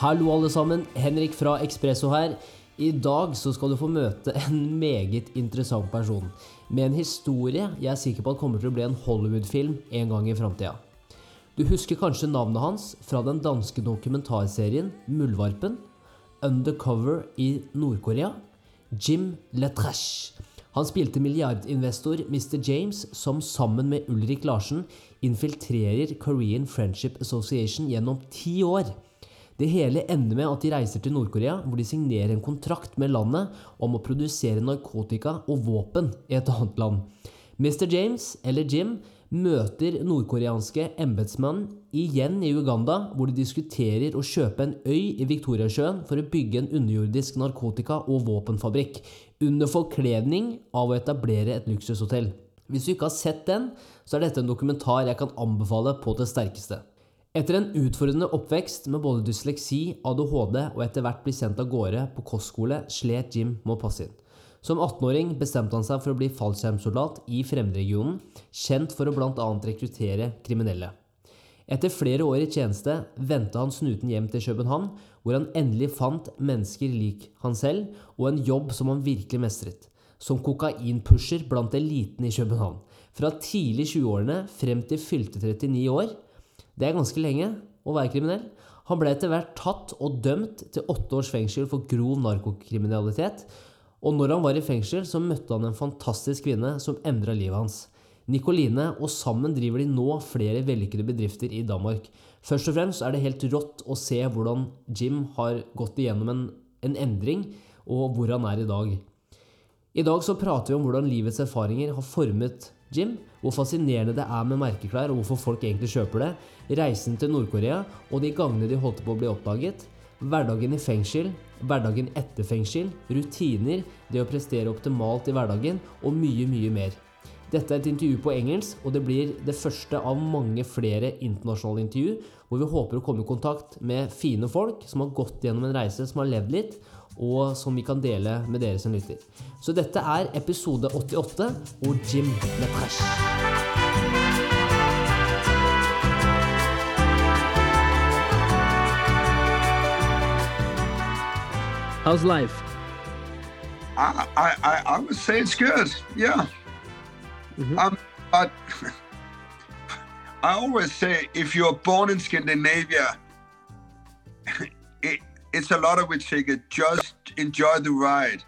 Hallo alle sammen, Henrik fra Ekspresso her. I dag så skal du få møte en meget interessant person. Med en historie jeg er sikker på at kommer til å bli en Hollywood-film en gang i framtida. Du husker kanskje navnet hans fra den danske dokumentarserien Muldvarpen? Undercover i Nord-Korea? Jim Letrash. Han spilte milliardinvestor Mr. James, som sammen med Ulrik Larsen infiltrerer Korean Friendship Association gjennom ti år. Det hele ender med at de reiser til Nord-Korea, hvor de signerer en kontrakt med landet om å produsere narkotika og våpen i et annet land. Mr. James, eller Jim, møter nordkoreanske embetsmenn igjen i Uganda, hvor de diskuterer å kjøpe en øy i Viktoriasjøen for å bygge en underjordisk narkotika- og våpenfabrikk, under forkledning av å etablere et luksushotell. Hvis du ikke har sett den, så er dette en dokumentar jeg kan anbefale på det sterkeste. Etter en utfordrende oppvekst med både dysleksi, ADHD og etter hvert bli sendt av gårde på kostskole, slet Jim med å passe inn. Som 18-åring bestemte han seg for å bli fallskjermsoldat i Fremmedregionen, kjent for å bl.a. rekruttere kriminelle. Etter flere år i tjeneste vendte han snuten hjem til København, hvor han endelig fant mennesker lik han selv, og en jobb som han virkelig mestret. Som kokainpusher blant eliten i København. Fra tidlig 20-årene frem til fylte 39 år det er ganske lenge å være kriminell. Han ble etter hvert tatt og dømt til åtte års fengsel for grov narkokriminalitet. Og når han var i fengsel, så møtte han en fantastisk kvinne som endra livet hans. Nikoline, og sammen driver de nå flere vellykkede bedrifter i Danmark. Først og fremst er det helt rått å se hvordan Jim har gått igjennom en, en endring, og hvor han er i dag. I dag så prater vi om hvordan livets erfaringer har formet Jim, hvor fascinerende det er med merkeklær, og hvorfor folk egentlig kjøper det, reisen til Nord-Korea og de gangene de holdt på å bli oppdaget, hverdagen i fengsel, hverdagen etter fengsel, rutiner, det å prestere optimalt i hverdagen og mye, mye mer. Dette er et intervju på engelsk, og det blir det første av mange flere internasjonale intervju, hvor vi håper å komme i kontakt med fine folk som har gått gjennom en reise, som har levd litt, og som vi kan dele med dere som lytter. Så dette er episode 88 og Jim Lepresh. How's life? I, I, I would say it's good. Yeah. Mm-hmm. Um, but I always say if you're born in Scandinavia, it's a lot of it ticket. Just enjoy the ride.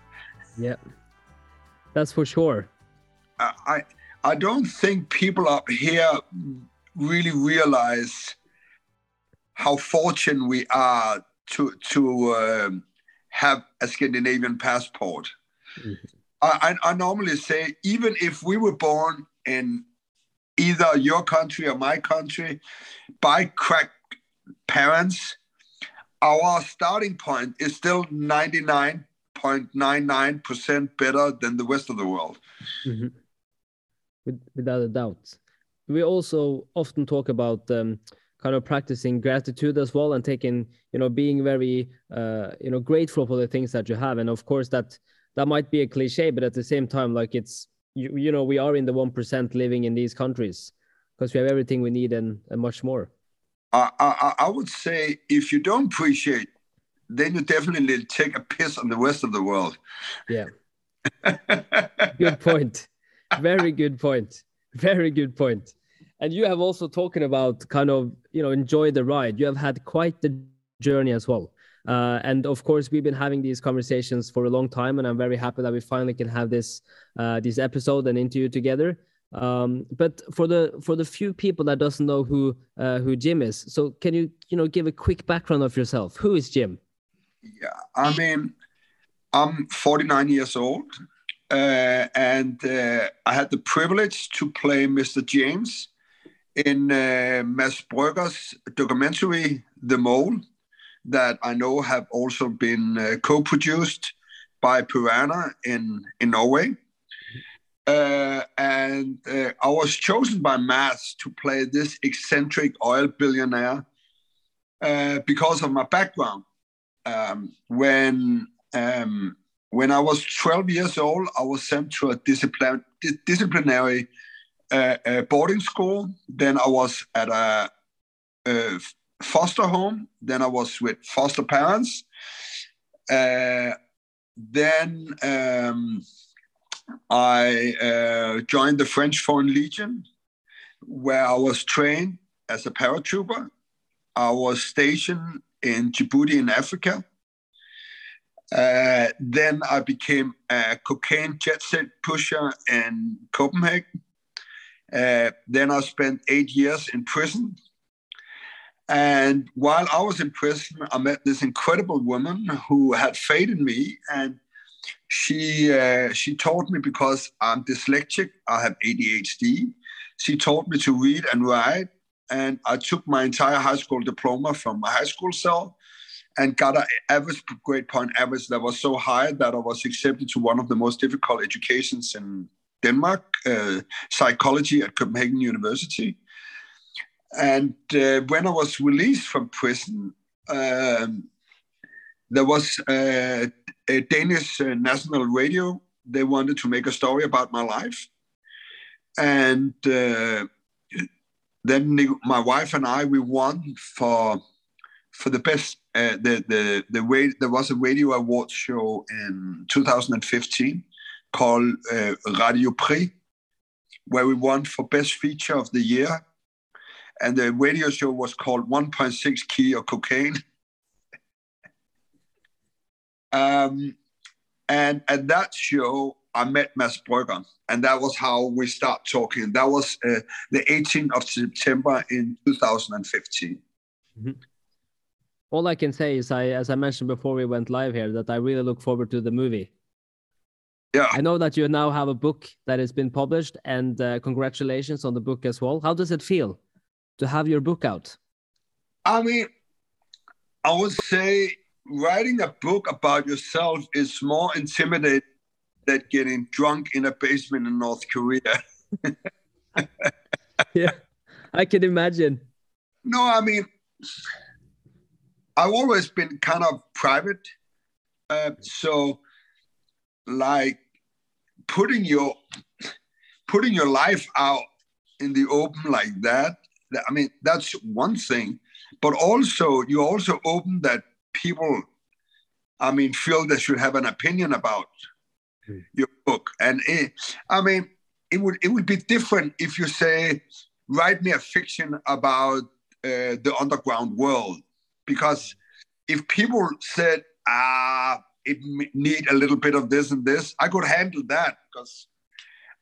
Yeah, that's for sure. I I don't think people up here really realize how fortunate we are to to um, have a Scandinavian passport. Mm-hmm. I, I normally say even if we were born in either your country or my country by crack parents our starting point is still 99.99% better than the rest of the world. Mm-hmm. With, without a doubt. We also often talk about um, kind of practicing gratitude as well and taking, you know, being very, uh, you know, grateful for the things that you have. And of course, that that might be a cliche, but at the same time, like it's, you, you know, we are in the 1% living in these countries because we have everything we need and, and much more. I, I, I would say if you don't appreciate, then you definitely take a piss on the rest of the world. Yeah. good point. Very good point. Very good point. And you have also talking about kind of you know enjoy the ride. You have had quite the journey as well. Uh, and of course, we've been having these conversations for a long time, and I'm very happy that we finally can have this uh, this episode and interview together. Um, but for the for the few people that doesn't know who uh, who Jim is, so can you you know give a quick background of yourself? Who is Jim? Yeah, I mean, I'm 49 years old, uh, and uh, I had the privilege to play Mr. James in uh, Mads Brügger's documentary The Mole, that I know have also been uh, co-produced by Piraya in in Norway. Uh, and uh, I was chosen by Mads to play this eccentric oil billionaire uh, because of my background. Um, when um, when I was 12 years old, I was sent to a discipline, disciplinary uh, uh, boarding school. Then I was at a, a foster home. Then I was with foster parents. Then um, I uh, joined the French Foreign Legion, where I was trained as a paratrooper. I was stationed in Djibouti in Africa. Uh, then I became a cocaine jet set pusher in Copenhagen. Uh, then I spent eight years in prison. And while I was in prison, I met this incredible woman who had faith in me, and she uh, she taught me because I'm dyslexic, I have ADHD. She taught me to read and write, and I took my entire high school diploma from my high school cell and got an average grade point average that was so high that I was accepted to one of the most difficult educations in Denmark, uh, psychology at Copenhagen University. And uh, when I was released from prison, um, there was uh, a Danish uh, national radio. They wanted to make a story about my life. And uh, then my wife and I, we won for for the best uh, the the the way there was a radio award show in 2015 called uh, Radio Prix, where we won for best feature of the year, and the radio show was called 1.6 Key of Cocaine. Um, and at that show, I met Mads Brügger, and that was how we start talking. That was uh, the 18th of September in 2015. Mm-hmm all I can say is I, as I mentioned before we went live here, that I really look forward to the movie. Yeah. I know that you now have a book that has been published, and uh, congratulations on the book as well. How does it feel to have your book out? I mean, I would say writing a book about yourself is more intimidating than getting drunk in a basement in North Korea. yeah, I can imagine. No, I mean, I've always been kind of private. Uh, so, like putting your putting your life out in the open like that. I mean, that's one thing, but also you also open that people, I mean, feel they should have an opinion about mm. your book. And it, I mean, it would it would be different if you say, write me a fiction about uh, the underground world because if people said, ah, it need a little bit of this and this, I could handle that because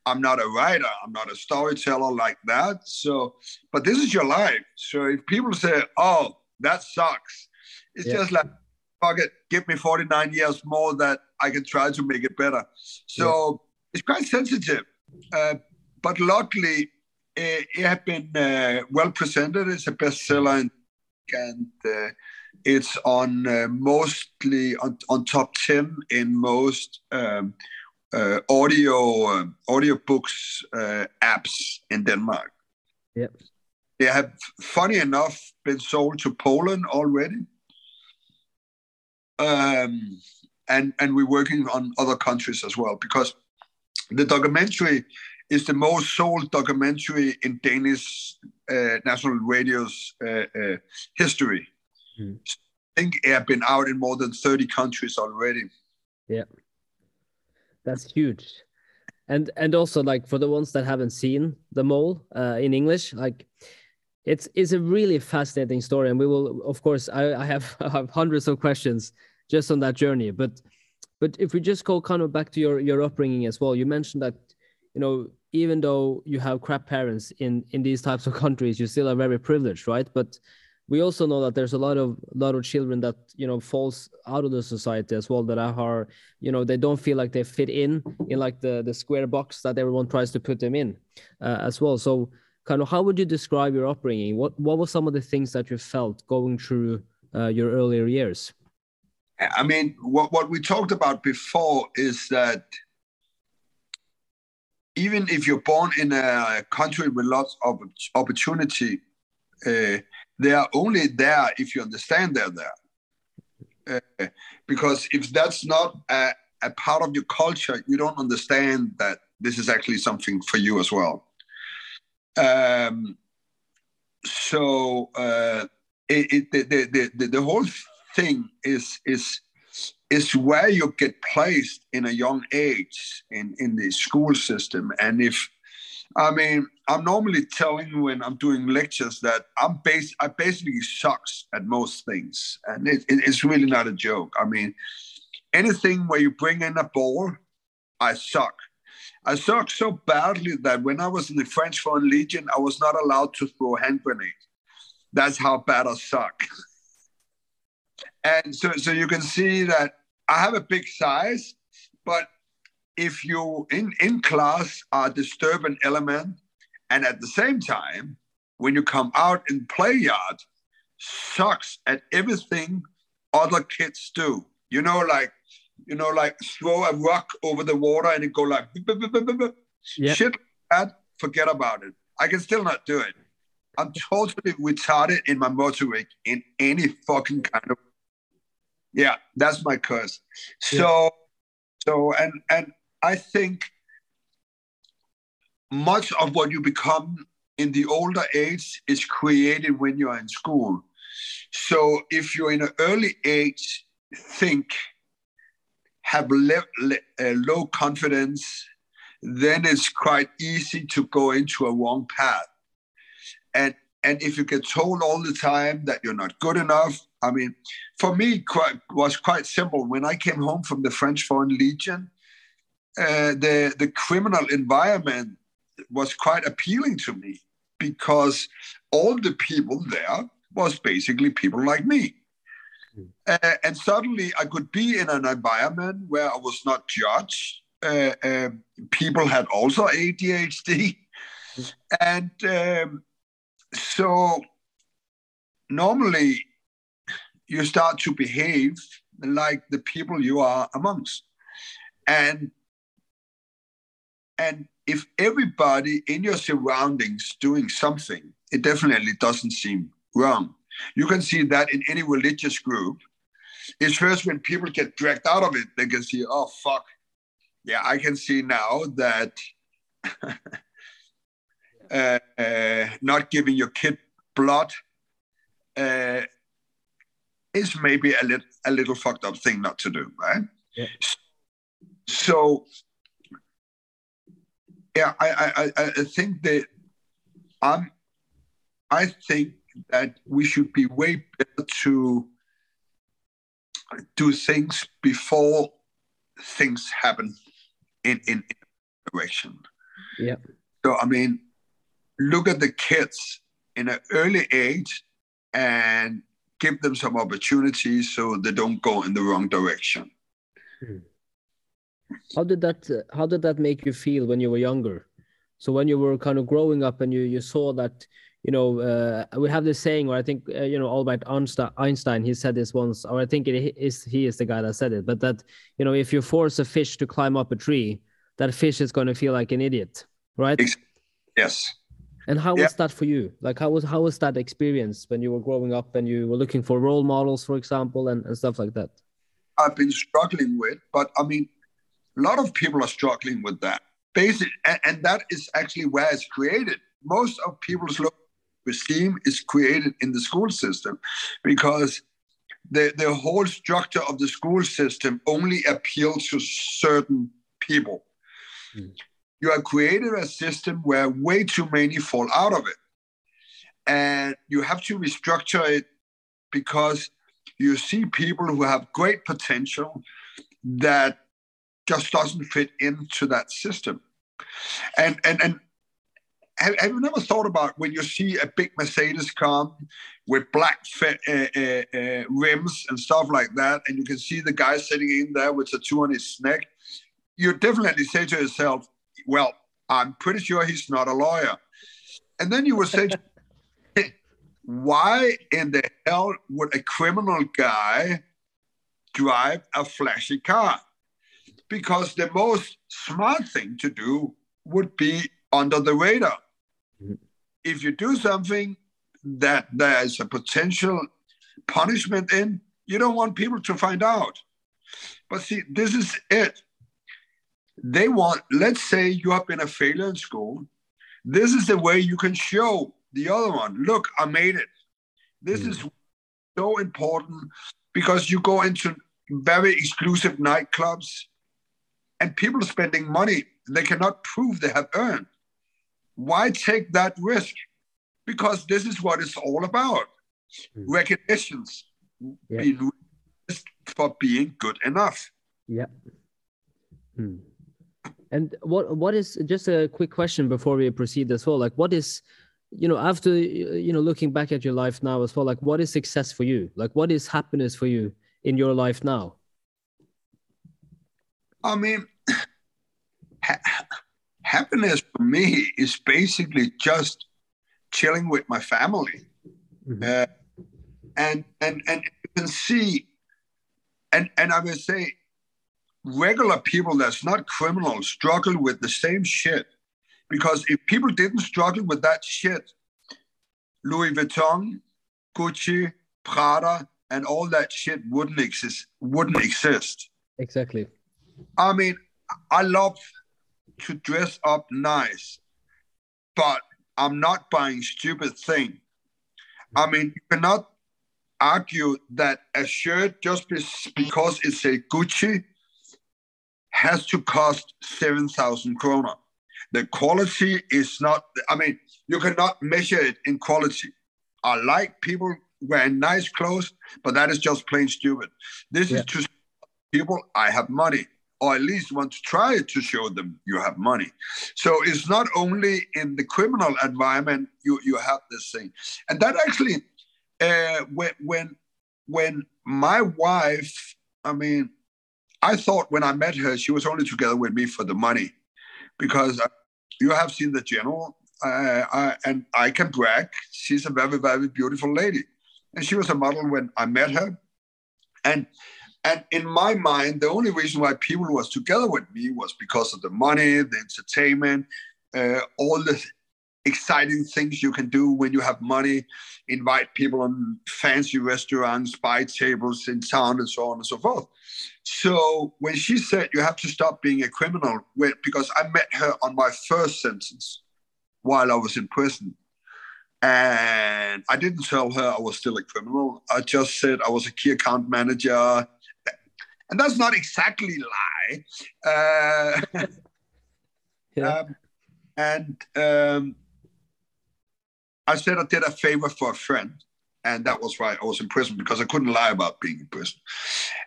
I'm not a writer, I'm not a storyteller like that. So, but this is your life. So if people say, oh, that sucks, it's yeah. just like, fuck it, give me 49 years more that I can try to make it better. So yeah. it's quite sensitive. Uh, but luckily, it, it has been uh, well presented. It's a bestseller and, and uh, it's on uh, mostly on, on top 10 in most um, uh, audio uh, audio books uh, apps in Denmark. Yep. They have, funny enough, been sold to Poland already. Um, and, and we're working on other countries as well because the documentary is the most sold documentary in Danish uh, national radio's uh, uh, history. Mm. I think it has been out in more than 30 countries already. Yeah. That's huge. And and also like for the ones that haven't seen the mole uh, in English, like it's it's a really fascinating story. And we will of course I, I have I have hundreds of questions just on that journey. But but if we just go kind of back to your your upbringing as well, you mentioned that you know even though you have crap parents in in these types of countries, you still are very privileged, right? But we also know that there's a lot of lot of children that you know falls out of the society as well that are you know they don't feel like they fit in in like the the square box that everyone tries to put them in uh, as well so kind of how would you describe your upbringing what what were some of the things that you felt going through uh, your earlier years i mean what, what we talked about before is that even if you're born in a country with lots of opportunity uh, they are only there if you understand they're there. Uh, because if that's not a, a, part of your culture, you don't understand that this is actually something for you as well. Um, so uh, it, it, the, the, the, the whole thing is is is where you get placed in a young age in, in the school system. And if I mean, I'm normally telling when I'm doing lectures that I'm base I basically sucks at most things, and it, it, it's really not a joke. I mean, anything where you bring in a ball, I suck. I suck so badly that when I was in the French Foreign Legion, I was not allowed to throw hand grenade. That's how bad I suck. and so, so you can see that I have a big size, but if you in, in class are a disturbing element, and at the same time, when you come out in play yard, sucks at everything other kids do. You know, like you know, like throw a rock over the water and it go like yep. shit. That forget about it. I can still not do it. I'm totally retarded in my motoric in any fucking kind of yeah, that's my curse. So, yeah. so, and and I think much of what you become in the older age is created when you are in school. So, if you're in an early age, think, have le- le- uh, low confidence, then it's quite easy to go into a wrong path. And and if you get told all the time that you're not good enough, I mean, for me, quite, was quite simple. When I came home from the French Foreign Legion, uh, the the criminal environment was quite appealing to me because all the people there was basically people like me. Mm. Uh, and suddenly I could be in an environment where I was not judged. Uh, uh people had also ADHD. Mm. And um, so normally you start to behave like the people you are amongst. And and if everybody in your surroundings doing something, it definitely doesn't seem wrong. You can see that in any religious group. It's first when people get dragged out of it, they can see, oh fuck. Yeah, I can see now that uh, uh, not giving your kid blood uh, is maybe a little a little fucked up thing not to do, right? Yeah. So, yeah, I I I think that I'm I think that we should be way better to do things before things happen in in, in direction. Yeah. So I mean, look at the kids in an early age and give them some opportunities so they don't go in the wrong direction. Hmm. How did that uh, How did that make you feel when you were younger? So when you were kind of growing up and you you saw that you know uh, we have this saying or I think uh, you know Albert Einstein he said this once or I think it is he is the guy that said it but that you know if you force a fish to climb up a tree that fish is going to feel like an idiot right yes and how was that for you? Like how was how was that experience when you were growing up and you were looking for role models, for example, and, and stuff like that? I've been struggling with, but I mean, a lot of people are struggling with that. Basic, and, and that is actually where it's created. Most of people's low esteem is created in the school system because the, the whole structure of the school system only appeals to certain people. Mm you have created a system where way too many fall out of it. And you have to restructure it because you see people who have great potential that just doesn't fit into that system. And and and have, have you never thought about when you see a big Mercedes come with black uh, uh, uh, rims and stuff like that, and you can see the guy sitting in there with a tattoo on his neck? You definitely say to yourself, well, I'm pretty sure he's not a lawyer. And then you would say, why in the hell would a criminal guy drive a flashy car? Because the most smart thing to do would be under the radar. Mm-hmm. If you do something that there's a potential punishment in, you don't want people to find out. But see, this is it they want, let's say you have been a failure in school. This is the way you can show the other one, look, I made it. This mm. is so important because you go into very exclusive nightclubs and people are spending money they cannot prove they have earned. Why take that risk? Because this is what it's all about. Mm. Recognitions yeah. being for being good enough. Yeah. Hmm. And what what is just a quick question before we proceed as well? Like, what is you know after you know looking back at your life now as well? Like, what is success for you? Like, what is happiness for you in your life now? I mean, ha- happiness for me is basically just chilling with my family, mm-hmm. uh, and and and you can see, and and I would say regular people that's not criminals struggle with the same shit. Because if people didn't struggle with that shit, Louis Vuitton, Gucci, Prada, and all that shit wouldn't exist. Wouldn't exist. Exactly. I mean, I love to dress up nice, but I'm not buying stupid thing. I mean, you cannot argue that a shirt just because it's a Gucci has to cost 7,000 krona. The quality is not, I mean, you cannot measure it in quality. I like people wearing nice clothes, but that is just plain stupid. This yeah. is to people I have money, or at least want to try to show them you have money. So it's not only in the criminal environment you, you have this thing. And that actually, uh, when, when, when my wife, I mean, I thought when I met her, she was only together with me for the money, because uh, you have seen the general, uh, I, and I can brag. She's a very, very beautiful lady, and she was a model when I met her, and and in my mind, the only reason why people was together with me was because of the money, the entertainment, uh, all the exciting things you can do when you have money, invite people on fancy restaurants, buy tables in town, and so on and so forth. So when she said you have to stop being a criminal, because I met her on my first sentence while I was in prison. And I didn't tell her I was still a criminal. I just said I was a key account manager. And that's not exactly lie. Uh, yeah. um, and um, I said I did a favor for a friend. And that was right. I was in prison because I couldn't lie about being in prison.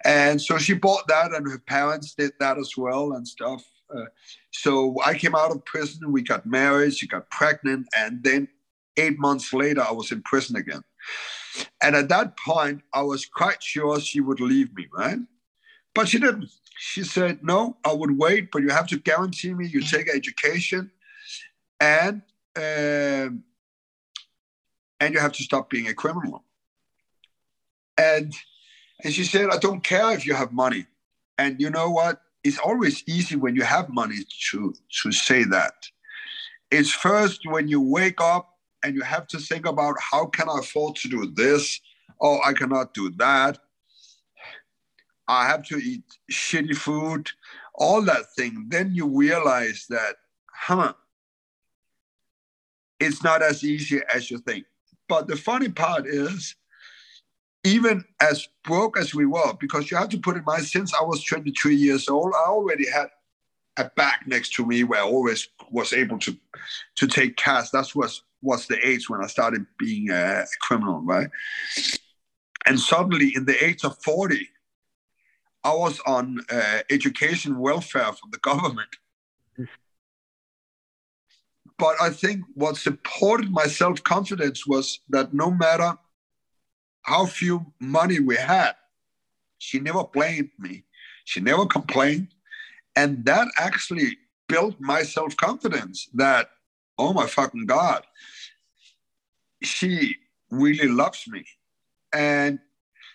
And so she bought that, and her parents did that as well and stuff. Uh, so I came out of prison. We got married. She got pregnant. And then eight months later, I was in prison again. And at that point, I was quite sure she would leave me, right? But she didn't. She said, No, I would wait, but you have to guarantee me you take education and. Uh, and you have to stop being a criminal. And and she said, I don't care if you have money. And you know what? It's always easy when you have money to to say that. It's first when you wake up and you have to think about how can I afford to do this? Oh, I cannot do that. I have to eat shitty food, all that thing. Then you realize that, huh, it's not as easy as you think. But the funny part is, even as broke as we were, because you have to put in mind, since I was 23 years old, I already had a bag next to me where I always was able to to take cash. That was was the age when I started being a, criminal, right? And suddenly, in the age of 40, I was on uh, education welfare from the government. But I think what supported my self confidence was that no matter how few money we had, she never blamed me. She never complained. And that actually built my self confidence that, oh my fucking God, she really loves me. And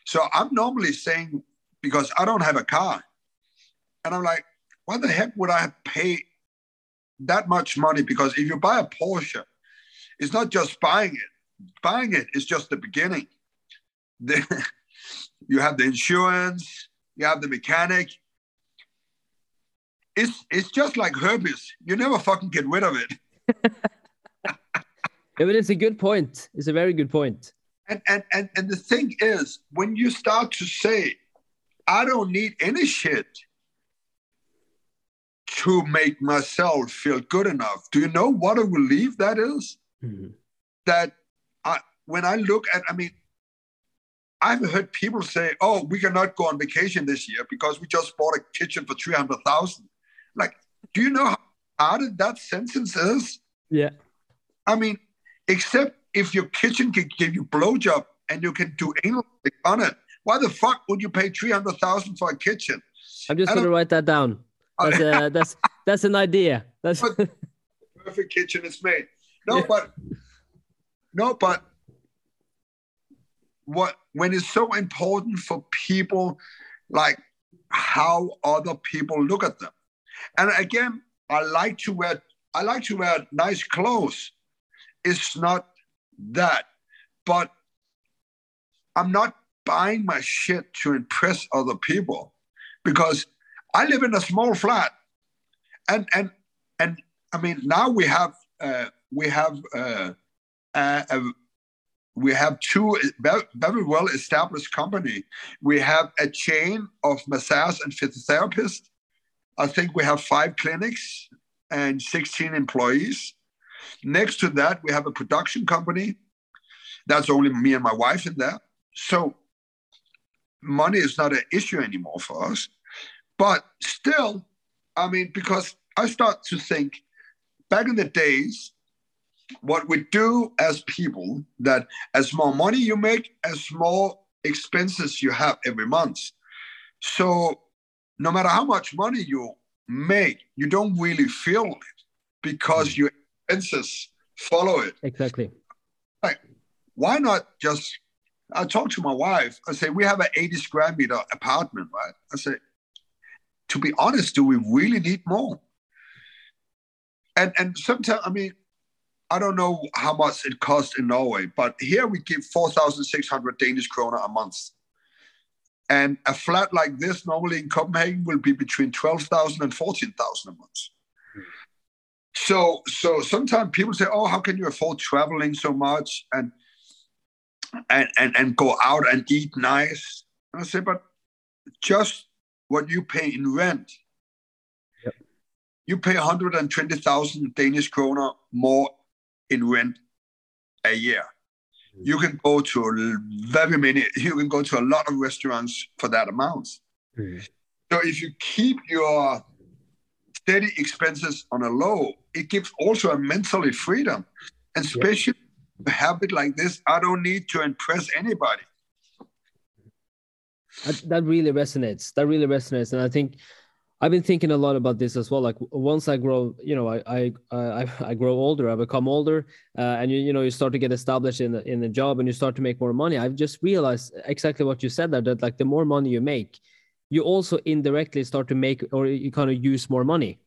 so I'm normally saying, because I don't have a car, and I'm like, what the heck would I pay that much money because if you buy a Porsche, it's not just buying it. Buying it is just the beginning. The, you have the insurance, you have the mechanic. It's it's just like herpes. You never fucking get rid of it. yeah, but it's a good point. It's a very good point. And, and and and the thing is, when you start to say, I don't need any shit to make myself feel good enough. Do you know what a relief that is? Mm-hmm. That I, when I look at, I mean, I've heard people say, "Oh, we cannot go on vacation this year because we just bought a kitchen for three hundred thousand. Like, do you know how hard that sentence is? Yeah. I mean, except if your kitchen can give you blowjob and you can do anal on it, why the fuck would you pay three hundred thousand for a kitchen? I'm just going to write that down. That's uh, a, that's that's an idea. That's perfect kitchen is made. No, but no, but what when it's so important for people like how other people look at them. And again, I like to wear I like to wear nice clothes. It's not that, but I'm not buying my shit to impress other people because I live in a small flat, and and and I mean now we have uh, we have uh, uh, we have two very, very well established company. We have a chain of massage and physiotherapists. I think we have five clinics and 16 employees. Next to that, we have a production company. That's only me and my wife in there. So money is not an issue anymore for us. But still, I mean, because I start to think back in the days, what we do as people, that as more money you make, as more expenses you have every month. So no matter how much money you make, you don't really feel it because your expenses follow it. Exactly. Like, why not just? I talk to my wife. I say we have an 80 square meter apartment, right? I say to be honest, do we really need more? And and sometimes, I mean, I don't know how much it costs in Norway, but here we give 4,600 Danish kroner a month. And a flat like this normally in Copenhagen will be between 12,000 and 14,000 a month. So, so sometimes people say, "Oh, how can you afford traveling so much and and and, and go out and eat nice?" And I say, "But just what you pay in rent. Yep. You pay 120,000 Danish kroner more in rent a year. Mm. You can go to very many, you can go to a lot of restaurants for that amount. Mm. So if you keep your steady expenses on a low, it gives also a mentally freedom. And especially yep. a habit like this, I don't need to impress anybody that really resonates. That really resonates. And i think i've been thinking a lot about this as well. Like once i grow you know i i i, I grow older i become older uh, and you you know you start to get established in the, in the job and you start to make more money i've just realized exactly what you said there that like the more money you make you also indirectly start to make or you kind of use more money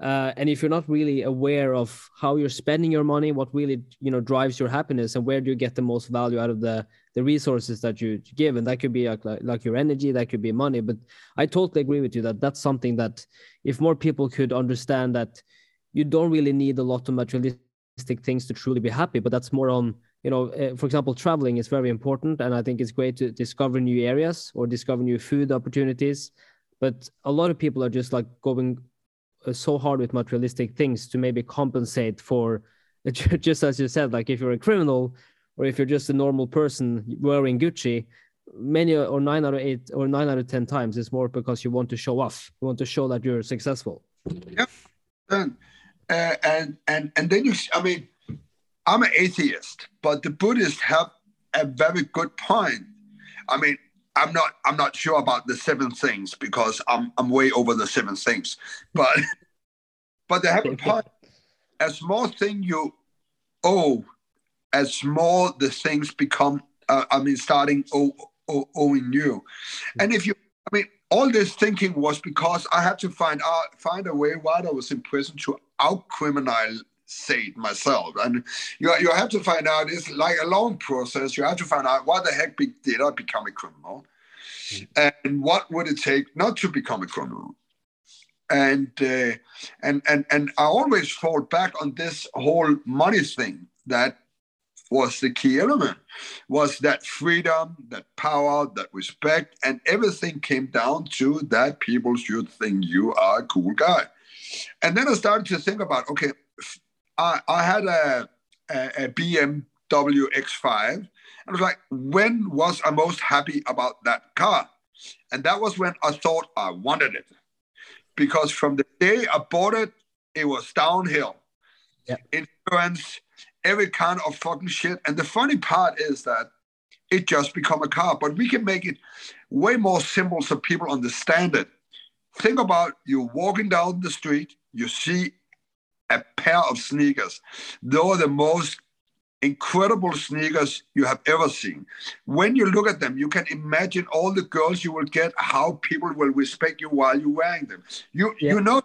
uh, and if you're not really aware of how you're spending your money what really you know drives your happiness and where do you get the most value out of the the resources that you give? And that could be like, like your energy that could be money. But i totally agree with you that that's something that if more people could understand that you don't really need a lot of materialistic things to truly be happy but that's more on you know uh, for example traveling is very important and i think it's great to discover new areas or discover new food opportunities. But a lot of people are just like going so hard with materialistic things to maybe compensate for just as you said like if you're a criminal or if you're just a normal person wearing Gucci, many or nine out of eight or nine out of ten times it's more because you want to show off. You want to show that you're successful. Yeah, and uh, and and and then you. I mean, I'm an atheist, but the Buddhists have a very good point. I mean, I'm not I'm not sure about the seven things because I'm I'm way over the seven things, but but they have a point. A small thing you owe as more the things become, uh, I mean, starting owing you. And if you, I mean, all this thinking was because I had to find out, find a way while I was in prison to out criminalize myself. And you, you have to find out, it's like a long process. You have to find out why the heck did I become a criminal? Mm. And what would it take not to become a criminal? And uh, and and and I always fall back on this whole money thing that was the key element was that freedom that power that respect and everything came down to that people should think you are a cool guy and then i started to think about okay i, I had a, a, a bmw x5 and i was like when was i most happy about that car and that was when i thought i wanted it because from the day i bought it it was downhill yeah. insurance every kind of fucking shit. And the funny part is that it just become a car, but we can make it way more simple so people understand it. Think about you walking down the street, you see a pair of sneakers. They're the most incredible sneakers you have ever seen. When you look at them, you can imagine all the girls you will get, how people will respect you while you're wearing them. You yeah. you know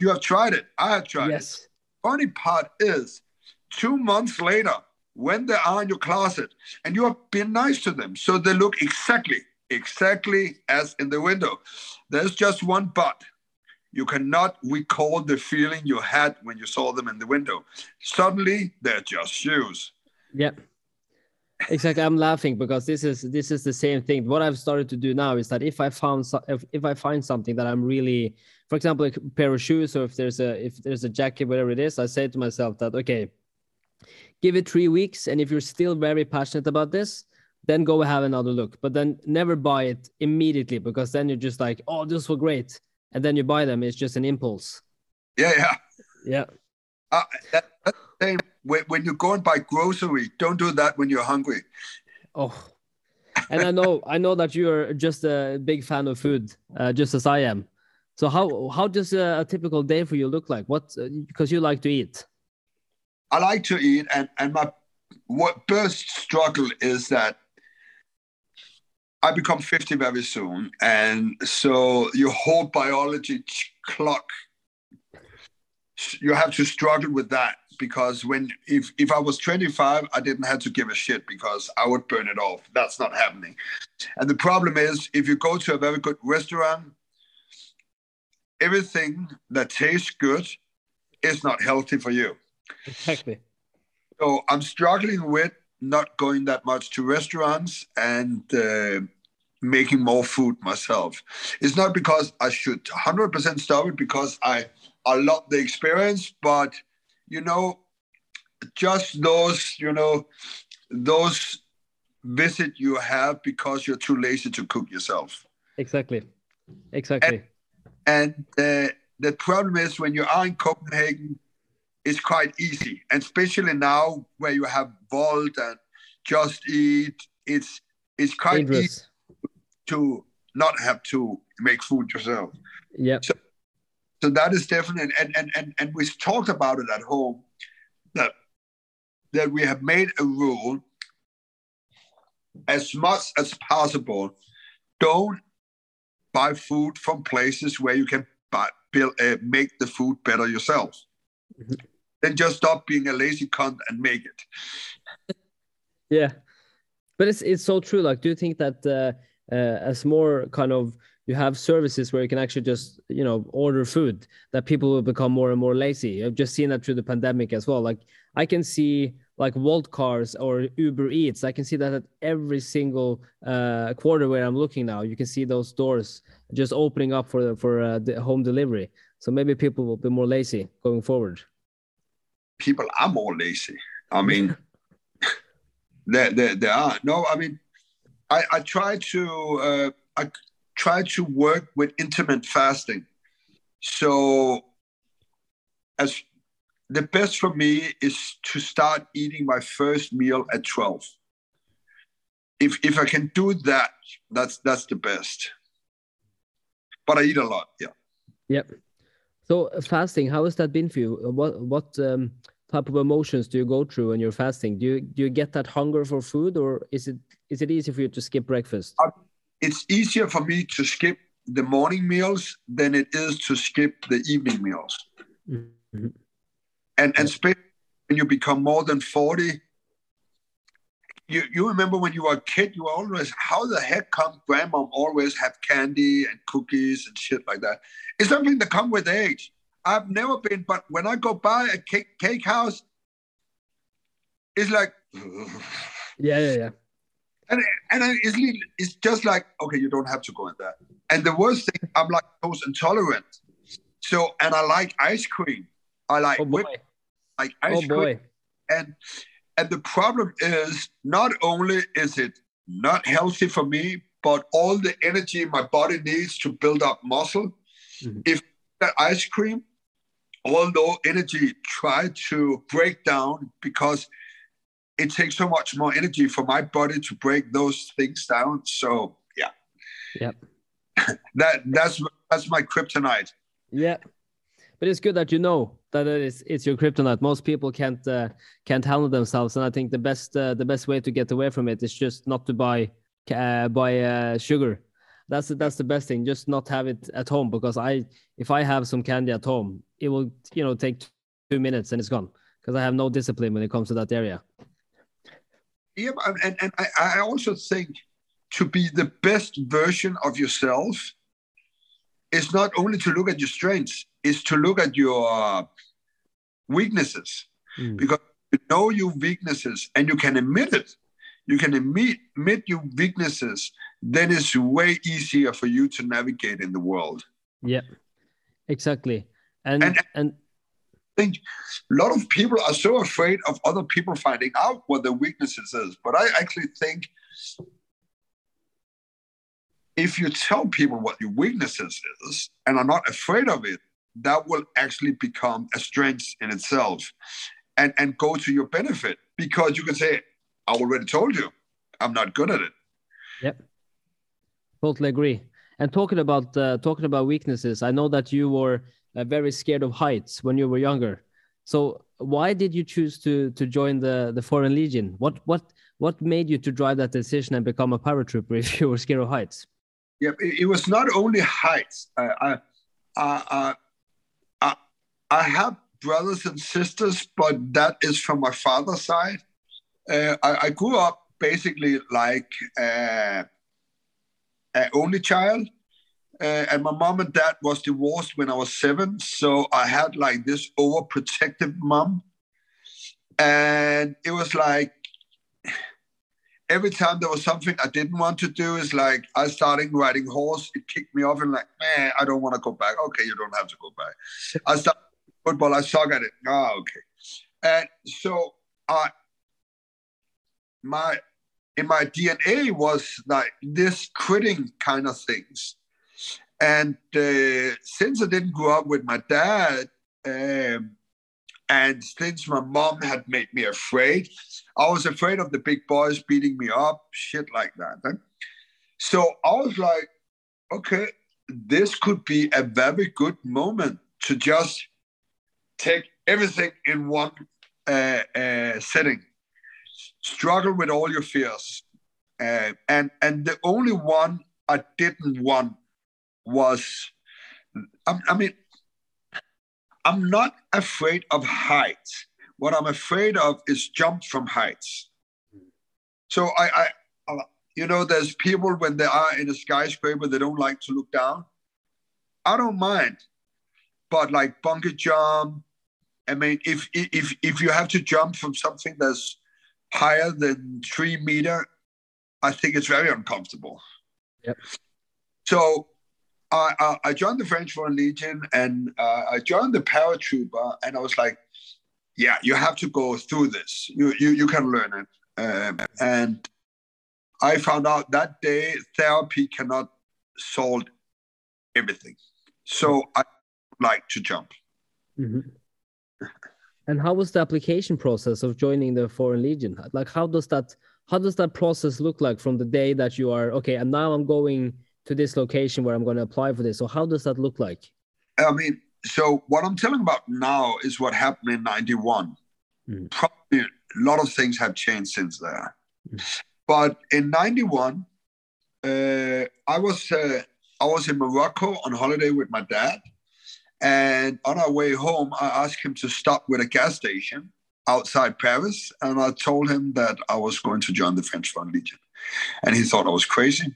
you have tried it. I have tried yes. it. Funny part is two months later, when they are in your closet and you have been nice to them, so they look exactly, exactly as in the window. There's just one but. You cannot recall the feeling you had when you saw them in the window. Suddenly, they're just shoes. Yep. exactly i'm laughing because this is this is the same thing what i've started to do now is that if i found if, if i find something that i'm really for example a pair of shoes or if there's a if there's a jacket whatever it is i say to myself that okay give it three weeks and if you're still very passionate about this then go have another look but then never buy it immediately because then you're just like oh this was great and then you buy them it's just an impulse. Yeah yeah. Yeah. Uh, that, same when, when you go and buy grocery don't do that when you're hungry. Oh. And i know i know that you're just a big fan of food uh, just as i am. So how how does a, a typical day for you look like? What uh, because you like to eat. I like to eat, and and my what first struggle is that I become 50 very soon, and so your whole biology clock, you have to struggle with that because when if if I was 25, I didn't have to give a shit because I would burn it off. That's not happening. And the problem is, if you go to a very good restaurant, everything that tastes good is not healthy for you. Exactly. So I'm struggling with not going that much to restaurants and uh, making more food myself. It's not because I should 100% stop it because I I love the experience, but you know, just those you know those visit you have because you're too lazy to cook yourself. Exactly. Exactly. And, and uh, the problem is when you are in Copenhagen it's quite easy, and especially now where you have Wolt and Just Eat, it's it's quite Dangerous. easy to not have to make food yourself. Yeah. So, so that is definitely, and and and and we talked about it at home that that we have made a rule as much as possible. Don't buy food from places where you can buy, build, uh, make the food better yourself. Mm-hmm then just stop being a lazy cunt and make it. yeah, but it's it's so true. Like, do you think that uh, uh, as more kind of you have services where you can actually just you know order food that people will become more and more lazy i've just seen that through the pandemic as well like i can see like Wolt cars or uber eats i can see that at every single uh, quarter where i'm looking now you can see those doors just opening up for the, for uh, the home delivery so maybe people will be more lazy going forward people are more lazy. I mean, there, there, there are no. I mean, I, I try to uh, I try to work with intermittent fasting. So, as the best for me is to start eating my first meal at twelve. If if I can do that, that's that's the best. But I eat a lot. Yeah. Yep. So fasting, how has that been for you? What what um, type of emotions do you go through when you're fasting? Do you do you get that hunger for food, or is it is it easy for you to skip breakfast? Uh, it's easier for me to skip the morning meals than it is to skip the evening meals. Mm -hmm. And and especially when you become more than forty. You, you remember when you were a kid, you were always, how the heck come grandma always have candy and cookies and shit like that? It's something that come with age. I've never been, but when I go by a cake, cake house, it's like yeah, yeah, yeah. And and it's it's just like okay, you don't have to go in there. And the worst thing, I'm like lactose intolerant. So and I like ice cream. I like oh whip, like ice oh cream. And and the problem is not only is it not healthy for me, but all the energy my body needs to build up muscle. Mm-hmm. If that ice cream, all the energy try to break down because it takes so much more energy for my body to break those things down. So yeah. Yep. that that's that's my kryptonite. Yeah. But it's good that you know that it is it's your kryptonite. Most people can't uh, can't handle themselves, and I think the best uh, the best way to get away from it is just not to buy uh, buy uh, sugar. That's that's the best thing. Just not have it at home because I if I have some candy at home, it will you know take two minutes and it's gone because I have no discipline when it comes to that area. Yeah, and, and I, I also think to be the best version of yourself is not only to look at your strengths, is to look at your weaknesses. Mm. Because you know your weaknesses and you can admit it. You can admit, admit your weaknesses, then it's way easier for you to navigate in the world. Yeah, exactly. And and, and think a lot of people are so afraid of other people finding out what their weaknesses is. But I actually think if you tell people what your weaknesses is and are not afraid of it, that will actually become a strength in itself and, and go to your benefit because you can say, I already told you, I'm not good at it. Yep. Totally agree. And talking about uh, talking about weaknesses, I know that you were uh, very scared of heights when you were younger. So why did you choose to to join the the Foreign Legion? What what what made you to drive that decision and become a paratrooper if you were scared of heights? Yeah, it, was not only heights. I, I, I, I, I have brothers and sisters, but that is from my father's side. Uh, I, I, grew up basically like uh, an only child. Uh, and my mom and dad was divorced when I was seven, so I had like this overprotective mom, and it was like every time there was something I didn't want to do, is like I started riding horse, it kicked me off, and like, man, I don't want to go back. Okay, you don't have to go back. I started football, I suck at it. Oh, okay, and so I my in my DNA was like this quitting kind of things. And uh, since I didn't grow up with my dad, um, and since my mom had made me afraid, I was afraid of the big boys beating me up, shit like that. Huh? So I was like, okay, this could be a very good moment to just take everything in one uh, uh, setting. Struggle with all your fears. Uh, and and the only one I didn't want was, I, I mean, I'm not afraid of heights. What I'm afraid of is jump from heights. So I, I, you know, there's people when they are in a skyscraper, they don't like to look down. I don't mind, but like bungee jump. I mean, if if if you have to jump from something that's higher than three meter, I think it's very uncomfortable. Yep. So I, I, joined the French Foreign Legion and uh, I joined the paratrooper, and I was like, "Yeah, you have to go through this. You you, you can learn it." Um, and I found out that day therapy cannot solve everything, so I like to jump. Mm-hmm. And how was the application process of joining the Foreign Legion? Like, how does that how does that process look like from the day that you are okay, and now I'm going to this location where I'm going to apply for this. So how does that look like? I mean, so what I'm telling about now is what happened in 91. Mm. Probably a lot of things have changed since there. Mm. But in 91, uh, I was uh, I was in Morocco on holiday with my dad. And on our way home, I asked him to stop with a gas station outside Paris. And I told him that I was going to join the French Foreign Legion. And he thought I was crazy.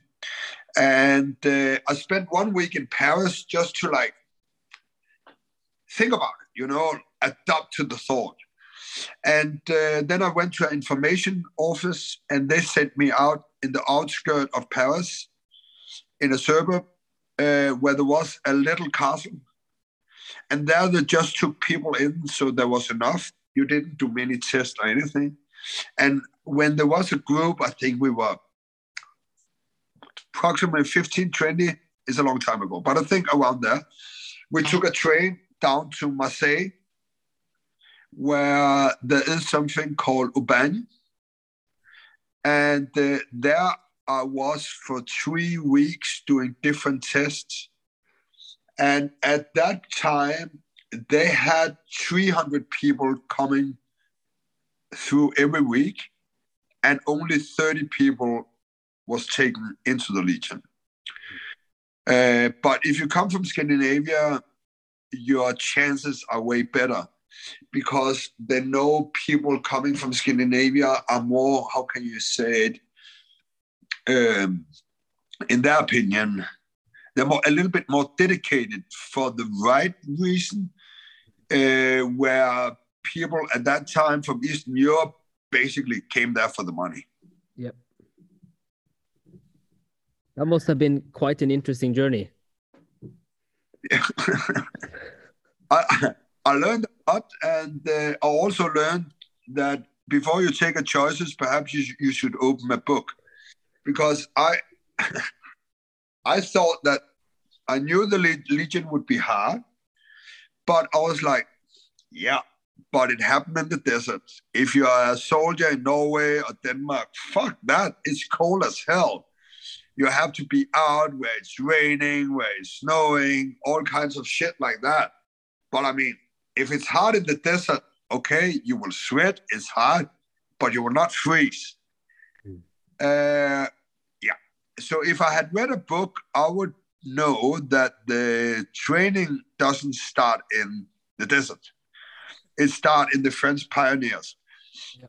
And uh, I spent one week in Paris just to like think about it, you know, adapt to the thought. And uh, then I went to an information office and they sent me out in the outskirts of Paris in a suburb uh, where there was a little castle. And there they just took people in, so there was enough. You didn't do many tests or anything. And when there was a group, I think we were approximately 15, 20, is a long time ago, but I think around there, we took a train down to Marseille where there is something called Aubagne. And uh, there I was for three weeks doing different tests. And at that time, they had 300 people coming through every week, and only 30 people was taken into the Legion. Uh, but if you come from Scandinavia, your chances are way better because they know people coming from Scandinavia are more, how can you say it, um, in their opinion, they're more, a little bit more dedicated for the right reason, uh, where people at that time from Eastern Europe basically came there for the money. Yep. That must have been quite an interesting journey. I, I learned a lot, and uh, I also learned that before you take a choices, perhaps you, you should open a book, because I I thought that I knew the Legion would be hard, but I was like, yeah, but it happened in the desert. If you are a soldier in Norway or Denmark, fuck that. It's cold as hell. You have to be out where it's raining, where it's snowing, all kinds of shit like that. But I mean, if it's hot in the desert, okay, you will sweat, it's hard, but you will not freeze. Mm. Uh. So if I had read a book, I would know that the training doesn't start in the desert. It starts in the French Pyrenees. Yeah.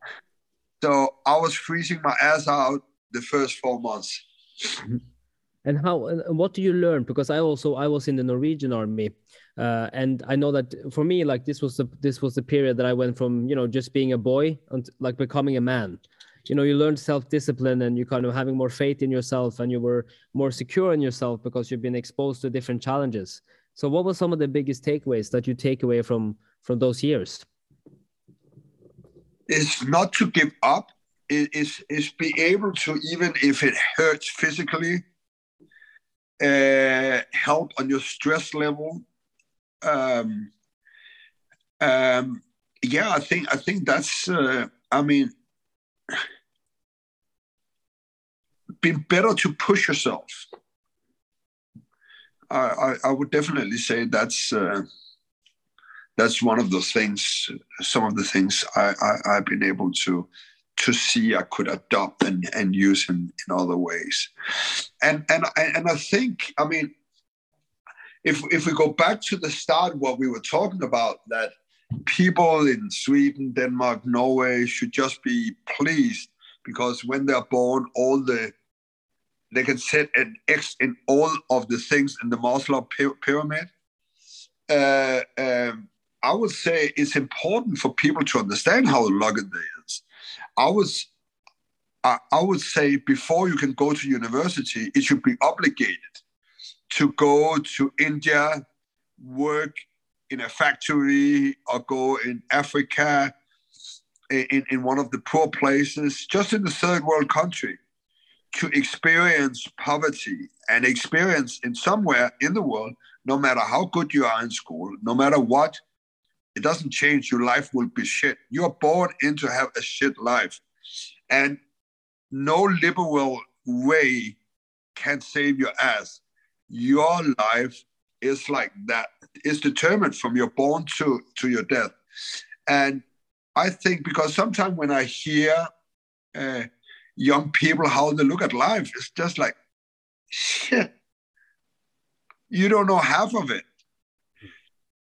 So I was freezing my ass out the first four months. Mm-hmm. And how? And what do you learn? Because I also I was in the Norwegian army, uh, and I know that for me, like this was the this was the period that I went from you know just being a boy and like becoming a man. You know, you learned self discipline and you kind of having more faith in yourself, and you were more secure in yourself because you've been exposed to different challenges. So, what were some of the biggest takeaways that you take away from from those years? Is not to give up. Is is be able to even if it hurts physically, uh, help on your stress level um, um, yeah, I think I think that's. Uh, I mean, been better to push yourself. I, I, I would definitely say that's uh, that's one of the things. Some of the things I, I I've been able to to see I could adopt and, and use in, in other ways. And and and I think I mean if if we go back to the start, what we were talking about, that people in Sweden, Denmark, Norway should just be pleased because when they're born, all the they can set an X in all of the things in the Maslow pyramid. Uh, um, I would say it's important for people to understand how they is. I was, I, I would say before you can go to university, it should be obligated to go to India, work in a factory, or go in Africa, in, in one of the poor places, just in the third world country, to experience poverty and experience in somewhere in the world, no matter how good you are in school, no matter what, it doesn't change. Your life will be shit. You are born into have a shit life. And no liberal way can save your ass your life is like that. It's determined from your born to, to your death. And I think because sometimes when I hear uh, young people how they look at life, it's just like, shit, you don't know half of it.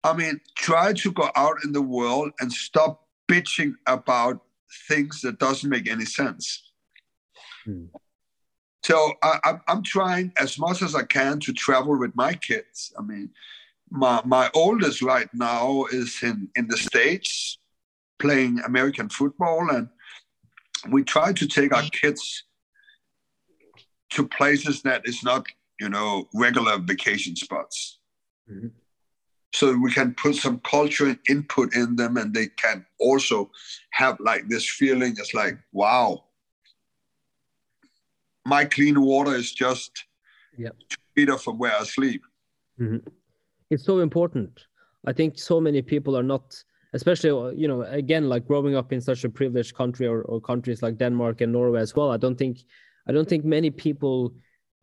I mean, try to go out in the world and stop bitching about things that doesn't make any sense. Hmm. So I, am trying as much as I can to travel with my kids. I mean, my, my oldest right now is in, in the States playing American football, and we try to take our kids to places that is not, you know, regular vacation spots. Mm-hmm. So we can put some culture input in them, and they can also have like this feeling. It's like, wow, my clean water is just yep. two meter from where I sleep. Mm-hmm. It's so important. I think so many people are not, especially uh, you know, again, like growing up in such a privileged country or, or countries like Denmark and Norway as well. I don't think, I don't think many people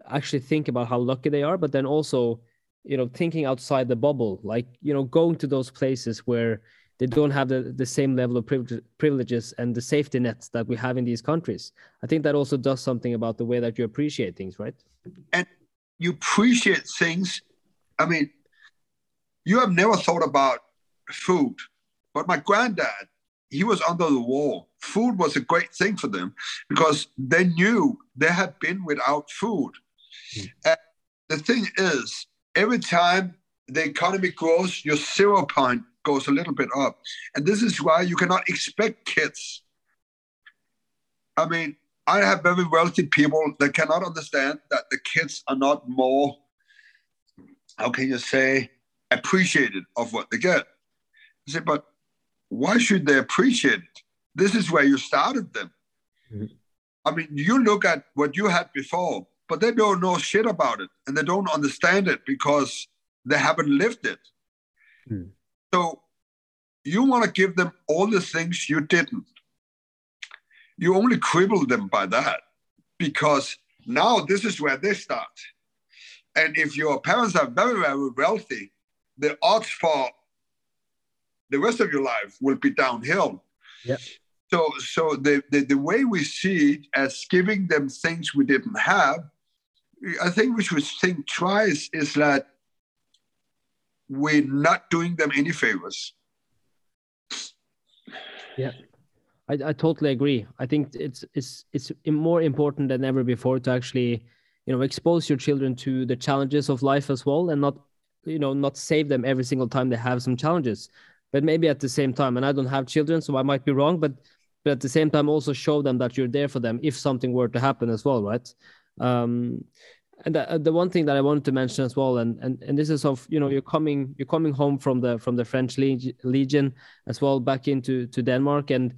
actually think about how lucky they are, but then also, you know, thinking outside the bubble, like you know, going to those places where they don't have the, the same level of privileges and the safety nets that we have in these countries. I think that also does something about the way that you appreciate things, right? And you appreciate things. I mean, you have never thought about food, but my granddad, he was under the war. Food was a great thing for them because they knew they had been without food. Mm. And the thing is, every time the economy grows, your zero point goes a little bit up. And this is why you cannot expect kids. I mean, I have very wealthy people that cannot understand that the kids are not more, how can you say, appreciated of what they get. I say, but why should they appreciate it? This is where you started them. Mm-hmm. I mean, you look at what you had before, but they don't know shit about it and they don't understand it because they haven't lived it. Mm. So you want to give them all the things you didn't. You only cripple them by that because now this is where they start. And if your parents are very, very wealthy, the odds for the rest of your life will be downhill. Yeah. So, so the, the, the way we see it as giving them things we didn't have, I think we should think twice is that we're not doing them any favors. Yeah, I, I totally agree. I think it's it's it's more important than ever before to actually, you know, expose your children to the challenges of life as well, and not, you know, not save them every single time they have some challenges, but maybe at the same time. And I don't have children, so I might be wrong, but but at the same time also show them that you're there for them if something were to happen as well, right? Um, and the, the one thing that I wanted to mention as well, and, and and this is of you know you're coming you're coming home from the from the French Legion as well back into to Denmark, and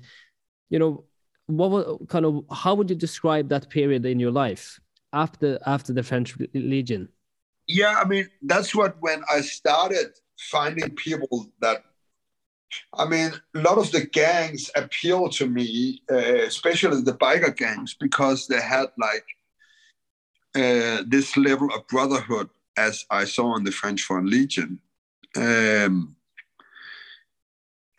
you know what kind of how would you describe that period in your life after after the French Legion? Yeah, I mean that's what when I started finding people that I mean, a lot of the gangs appeal to me, uh, especially the biker gangs, because they had like uh, this level of brotherhood as I saw in the French Foreign Legion. Um,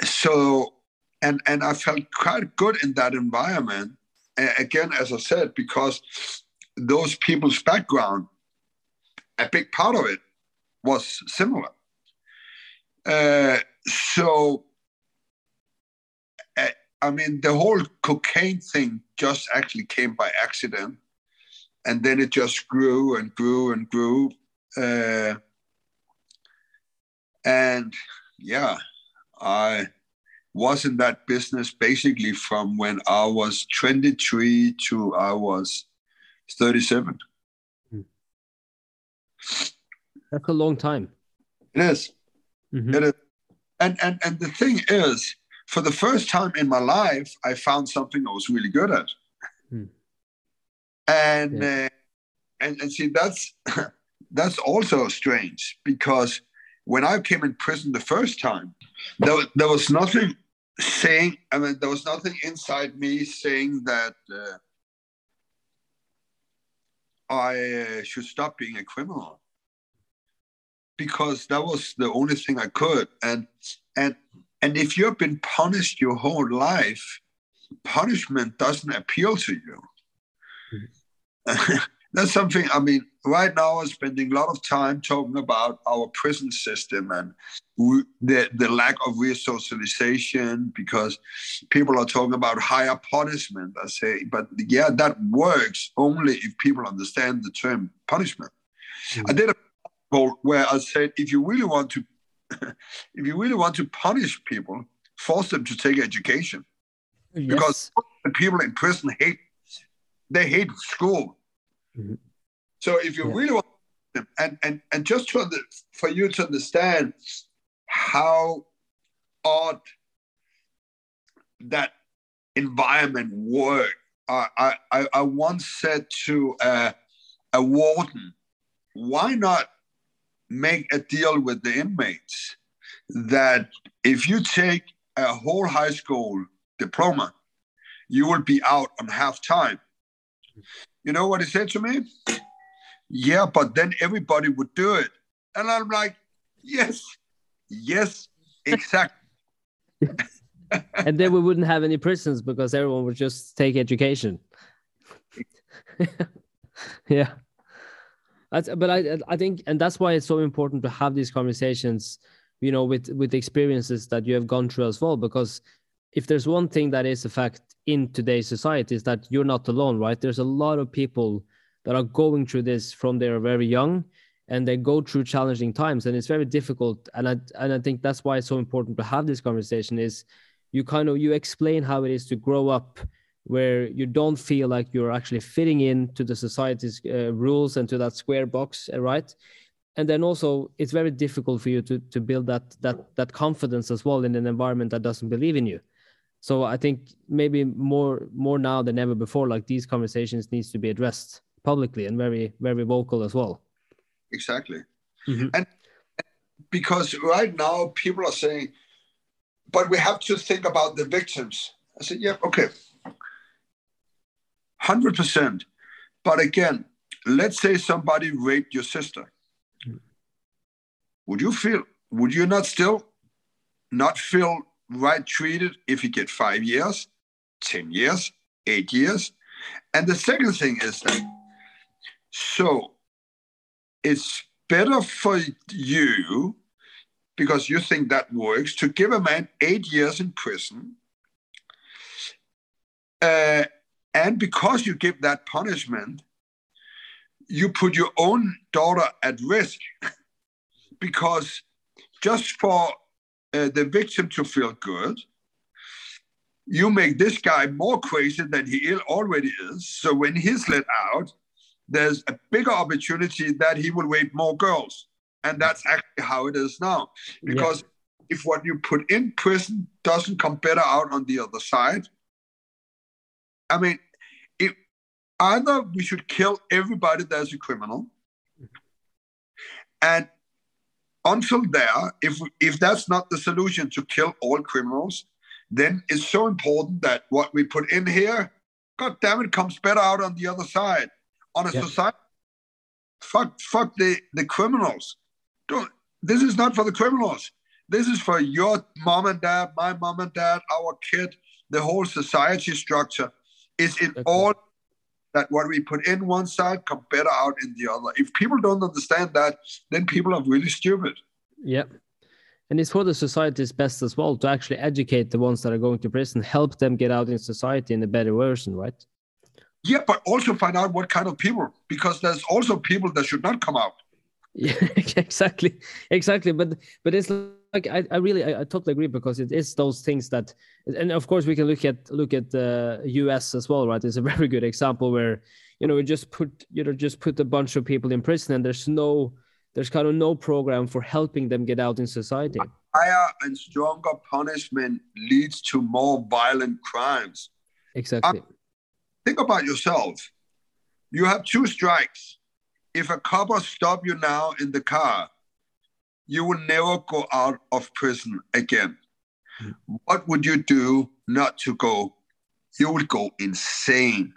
so, and and I felt quite good in that environment. Uh, again, as I said, because those people's background, a big part of it was similar. Uh, so, uh, I mean, the whole cocaine thing just actually came by accident and then it just grew and grew and grew. Uh, and yeah, I was in that business basically from when I was 23 to I was 37. Hmm. That's a long time. It is. Mm-hmm. It is. And, and, and the thing is, for the first time in my life, I found something I was really good at. Mm and yeah. uh, and and see that's that's also strange because when I came in prison the first time, there, there was nothing saying. I mean, there was nothing inside me saying that uh, I uh, should stop being a criminal because that was the only thing I could. And and and if you've been punished your whole life, punishment doesn't appeal to you. that's something i mean right now i'm spending a lot of time talking about our prison system and the, the lack of resocialization because people are talking about higher punishment i say but yeah that works only if people understand the term punishment mm-hmm. i did a where i said if you really want to if you really want to punish people force them to take education Yes. because the people in prison hate they hate school. Mhm. So if you Yeah. really want them, and and and just for the for you to understand how odd that environment worked, I I I, once said to uh, a warden, why not make a deal with the inmates that if you take a whole high school diploma, you will be out on half time. You know what he said to me? Yeah, but then everybody would do it. And I'm like, yes, yes, exactly. and then we wouldn't have any prisons because everyone would just take education. yeah. That's, but I, I think, and that's why it's so important to have these conversations, you know, with with experiences that you have gone through as well. Because if there's one thing that is a fact in today's society is that you're not alone, right? There's a lot of people that are going through this from they are very young, and they go through challenging times, and it's very difficult. And I and I think that's why it's so important to have this conversation. Is you kind of you explain how it is to grow up where you don't feel like you're actually fitting in to the society's uh, rules and to that square box uh, right and then also it's very difficult for you to to build that that that confidence as well in an environment that doesn't believe in you so i think maybe more more now than ever before like these conversations needs to be addressed publicly and very very vocal as well Exactly. Mhm. And because right now people are saying, but we have to think about the victims. I said, yeah, okay. 100%. But again, let's say somebody raped your sister. Would you feel, would you not still not feel right treated if you get five years, 10 years, eight years? And the second thing is that, so it's better for you because you think that works to give a man eight years in prison. Uh, and because you give that punishment, you put your own daughter at risk because just for uh, the victim to feel good, you make this guy more crazy than he already is. So when he's let out, there's a bigger opportunity that he will rape more girls. And that's actually how it is now. Because if what you put in prison doesn't come better out on the other side, I mean, either we should kill everybody that's a criminal, and until there, if if that's not the solution to kill all criminals, then it's so important that what we put in here, God damn it, comes better out on the other side. On a Yeah. society, fuck, fuck the the criminals. Don't. This is not for the criminals. This is for your mom and dad, my mom and dad, our kid, the whole society structure is in Okay. all that what we put in one side come better out in the other. If people don't understand that, then people are really stupid. Yeah. And it's for the society's best as well to actually educate the ones that are going to prison, help them get out in society in a better version, right? Yeah, but also find out what kind of people, because there's also people that should not come out. Yeah, exactly, exactly. But but it's like I, I really I, I totally agree because it is those things that, and of course we can look at look at uh, the U.S. as well, right? It's a very good example where you know we just put you know just put a bunch of people in prison and there's no there's kind of no program for helping them get out in society. Higher and stronger punishment leads to more violent crimes. Exactly. Uh, think about yourself. You have two strikes. If a copper stop you now in the car, you will never go out of prison again. Mm. What would you do not to go? You will go insane.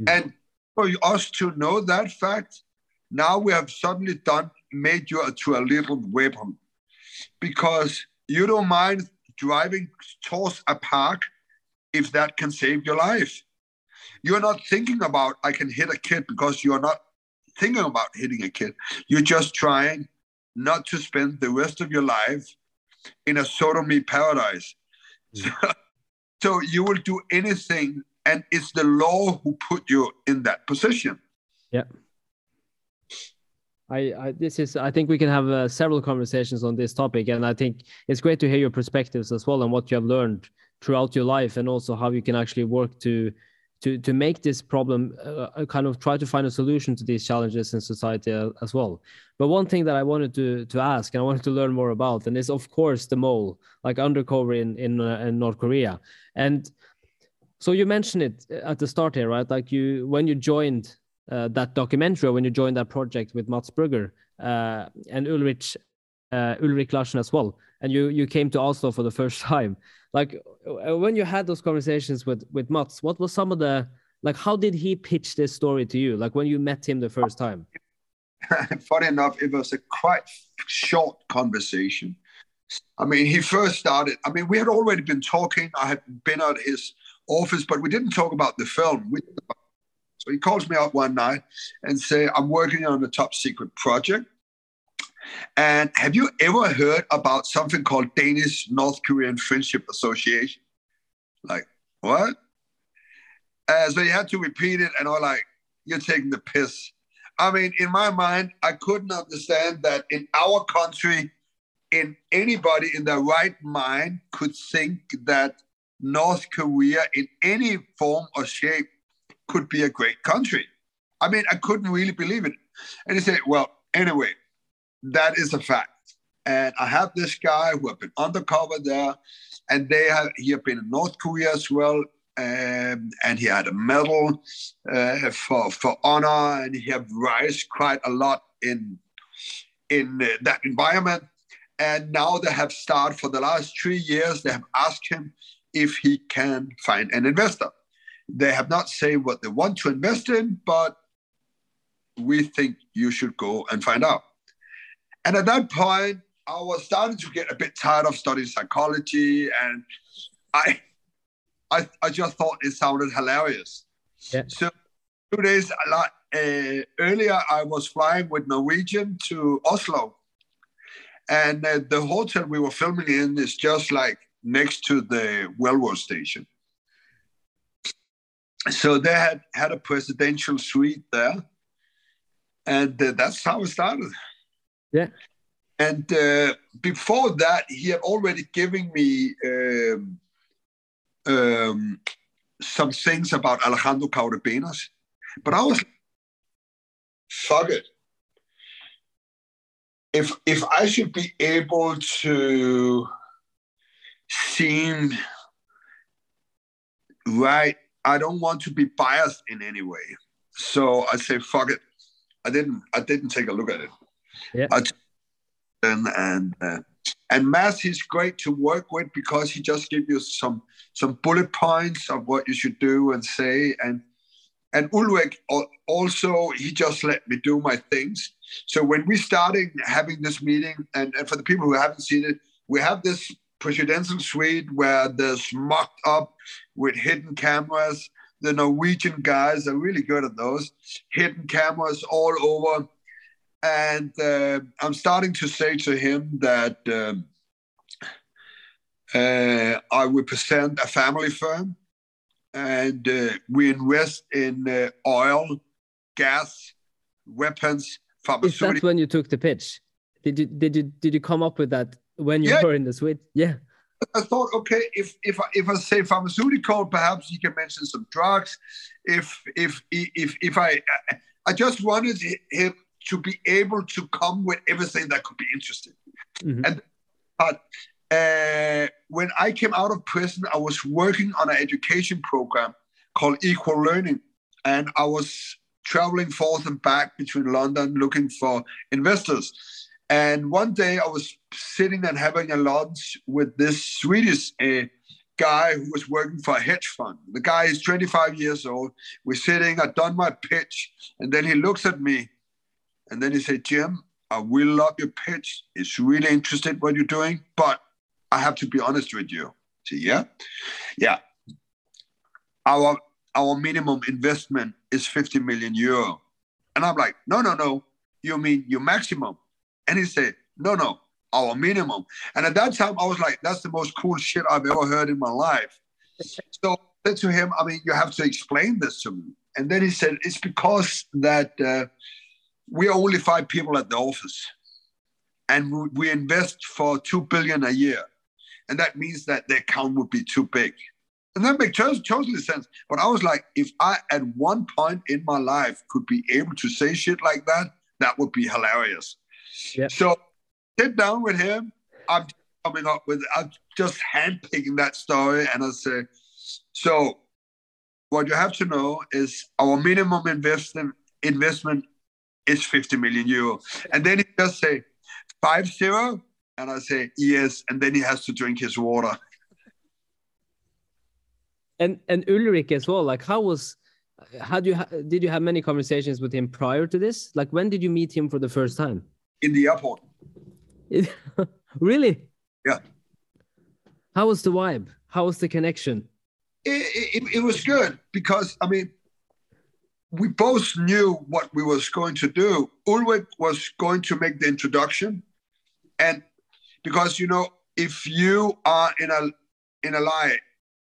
Mm. And for us to know that fact, now we have suddenly done made you to a little weapon because you don't mind driving towards a park if that can save your life. You're not thinking about I can hit a kid because you're not thinking about hitting a kid. You're just trying not to spend the rest of your life in a sodomy paradise. So, so you will do anything, and it's the law who put you in that position. Yeah. I, I, this is I think we can have uh, several conversations on this topic, and I think it's great to hear your perspectives as well and what you have learned throughout your life, and also how you can actually work to to to make this problem uh, uh kind of try to find a solution to these challenges in society uh, as well. But one thing that I wanted to to ask and I wanted to learn more about, and is of course the mole, like undercover in in, uh, in North Korea, and so you mentioned it at the start here, right? Like you when you joined uh, that documentary when you joined that project with Mads Brügger uh, and Ulrich uh, Ulrich Larsen as well, and you you came to Oslo for the first time. Like uh, when you had those conversations with with Mads, what was some of the like? How did he pitch this story to you? Like when you met him the first time. Funny enough, it was a quite short conversation. I mean, he first started. I mean, we had already been talking. I had been at his office, but we didn't talk about the film. So he calls me up one night and say, I'm working on a top secret project. And have you ever heard about something called Danish North Korean Friendship Association? Like, what? Uh, so you had to repeat it, and I'm like, you're taking the piss. I mean, in my mind, I couldn't understand that in our country, in anybody in their right mind could think that North Korea, in any form or shape, could be a great country. I mean, I couldn't really believe it. And he said, well, anyway, that is a fact. And I have this guy who have been undercover there, and they have he have been in North Korea as well, um, and he had a medal uh, for for honor, and he have rise quite a lot in in uh, that environment. And now they have started for the last three years. They have asked him if he can find an investor. They have not said what they want to invest in, but we think you should go and find out. And at that point, I was starting to get a bit tired of studying psychology, and I, I, I just thought it sounded hilarious. Yeah. So two days uh, earlier, I was flying with Norwegian to Oslo, and uh, the hotel we were filming in is just like next to the railroad station so they had had a presidential suite there, and uh, that's how it started. Yeah. And uh, before that, he had already given me um, um, some things about Alejandro Cao de Benós, but I was fuck it. If if I should be able to seem right I don't want to be biased in any way. So I say, fuck it. I didn't. I didn't take a look at it. Yeah. And and uh, and Mads he's great to work with because he just gives you some some bullet points of what you should do and say. And and Ulrich also he just let me do my things. So when we started having this meeting, and, and for the people who haven't seen it, we have this presidential suite where there's mocked up with hidden cameras. The Norwegian guys are really good at those hidden cameras all over. And uh, I'm starting to say to him that um, uh, I represent a family firm and uh, we invest in uh, oil, gas, weapons, pharmaceuticals. Is that when you took the pitch? Did you did you did you come up with that when you yeah. were in the suite. Yeah. I thought, okay, if if I, if I say pharmaceutical, perhaps you can mention some drugs. If if if if I I just wanted him to be able to come with everything that could be interesting. Mm-hmm. And but uh, when I came out of prison, I was working on an education program called Equal Learning, and I was traveling forth and back between London looking for investors. And one day I was sitting and having a lunch with this Swedish uh, guy who was working for a hedge fund. The guy is 25 years old. We're sitting, I've done my pitch, and then he looks at me and then he said, Jim, I will love your pitch. It's really interesting what you're doing, but I have to be honest with you. Said, yeah? Yeah. Our our minimum investment is 50 million euro. And I'm like, no, no, no. You mean your maximum? And he said, no, no, our minimum. And at that time, I was like, that's the most cool shit I've ever heard in my life. so I said to him, I mean, you have to explain this to me. And then he said, it's because that uh, we're only five people at the office, and we invest for two billion a year, and that means that the account would be too big. And that makes totally sense. But I was like, if I at one point in my life could be able to say shit like that, that would be hilarious. Yeah. So sit down with him. I'm coming up with I'm just handpicking that story and I say, so what you have to know is our minimum investment investment is 50 million euro. And then he just say five zero. And I say yes. And then he has to drink his water and and Ulrich as well. Like, how was? How do you did you have many conversations with him prior to this? Like, when did you meet him for the first time? In the airport. really? Yeah. How was the vibe? How was the connection? It, it, it was good because I mean, we both knew what we was going to do. Ulrich was going to make the introduction, and because you know, if you are in a in a lie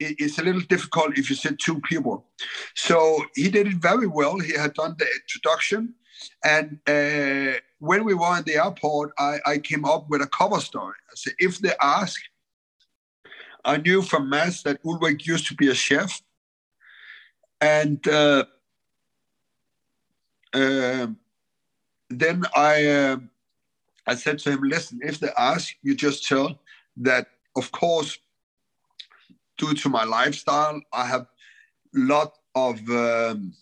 it's a little difficult if you sit two people. So he did it very well. He had done the introduction. And uh, when we were in the airport, I, I, came up with a cover story. I said, if they ask, I knew from Mads that Ulrich used to be a chef. And uh, then I, uh, I said to him, listen, if they ask, you just tell that, of course, due to my lifestyle, I have a lot of um,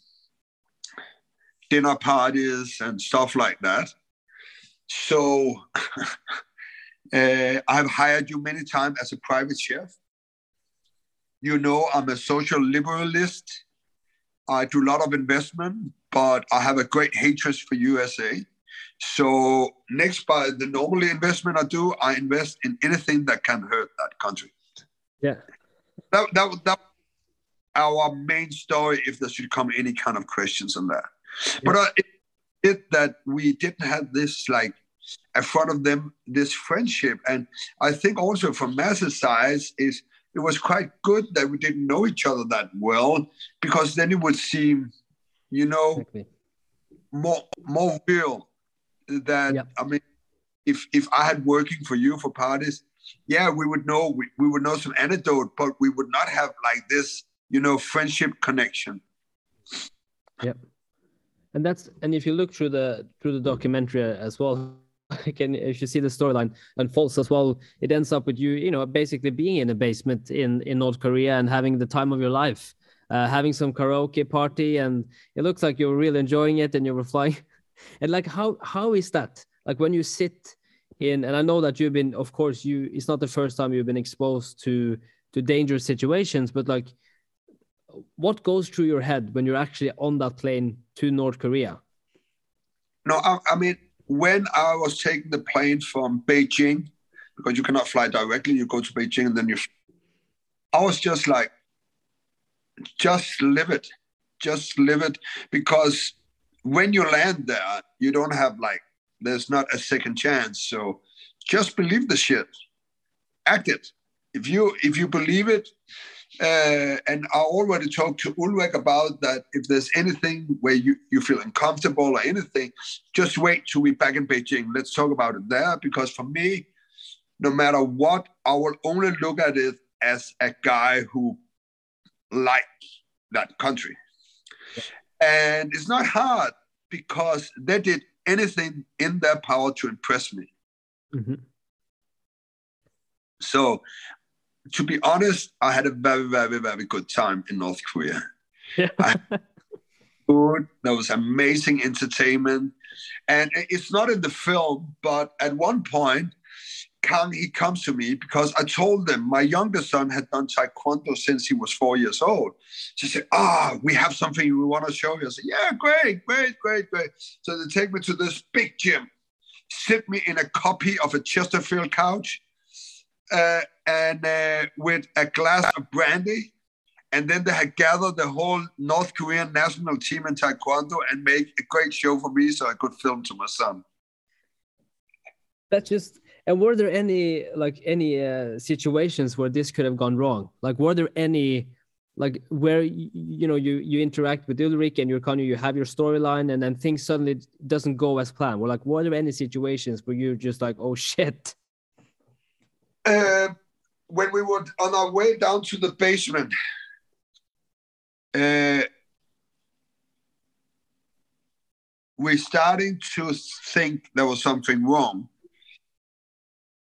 dinner parties and stuff like that. So uh, I've hired you many times as a private chef. You know, I'm a social liberalist. I do a lot of investment, but I have a great hatred for USA. So next by the normally investment I do, I invest in anything that can hurt that country. Yeah that, that, that our main story if there should come any kind of questions on that. Yeah. But uh, it, it that we didn't have this like in front of them this friendship, and I think also from Mads's side is it was quite good that we didn't know each other that well because then it would seem, you know, exactly. more more real. That. I mean, if if I had working for you for parties, yeah, we would know we, we would know some anecdote, but we would not have like this, you know, friendship connection. Yep. And that's and if you look through the through the documentary as well, can if you see the storyline unfolds as well, it ends up with you, you know, basically being in a basement in in North Korea and having the time of your life, uh, having some karaoke party, and it looks like you were really enjoying it, and you were flying. and like, how how is that? Like when you sit in and i know that you've been of course you it's not the first time you've been exposed to to dangerous situations but like what goes through your head when you're actually on that plane to north korea no i, I mean when i was taking the plane from beijing because you cannot fly directly you go to beijing and then you i was just like just live it just live it because when you land there you don't have like there's not a second chance. So just believe the shit, act it. If you if you believe it, uh, and I already talked to Ulrich about that. If there's anything where you, you feel uncomfortable or anything, just wait till we're back in Beijing. Let's talk about it there. Because for me, no matter what, I will only look at it as a guy who likes that country. And it's not hard because they did anything in their power to impress me. Mm-hmm. So, to be honest, I had a very, very, very good time in North Korea. Yeah. food, there was amazing entertainment. And it's not in the film, but at one point, Kang, he comes to me because I told them my younger son had done taekwondo since he was four years old. She said, Ah, oh, we have something we want to show you. I said, Yeah, great, great, great, great. So they take me to this big gym, sit me in a copy of a Chesterfield couch, uh, and uh, with a glass of brandy. And then they had gathered the whole North Korean national team in taekwondo and make a great show for me so I could film to my son. That's just and were there any like any uh, situations where this could have gone wrong? Like, were there any like where you know you you interact with Ulrich and you're kind of you have your storyline and then things suddenly doesn't go as planned. Well, like, were there any situations where you're just like, oh shit? Uh, when we were on our way down to the basement, uh, we're starting to think there was something wrong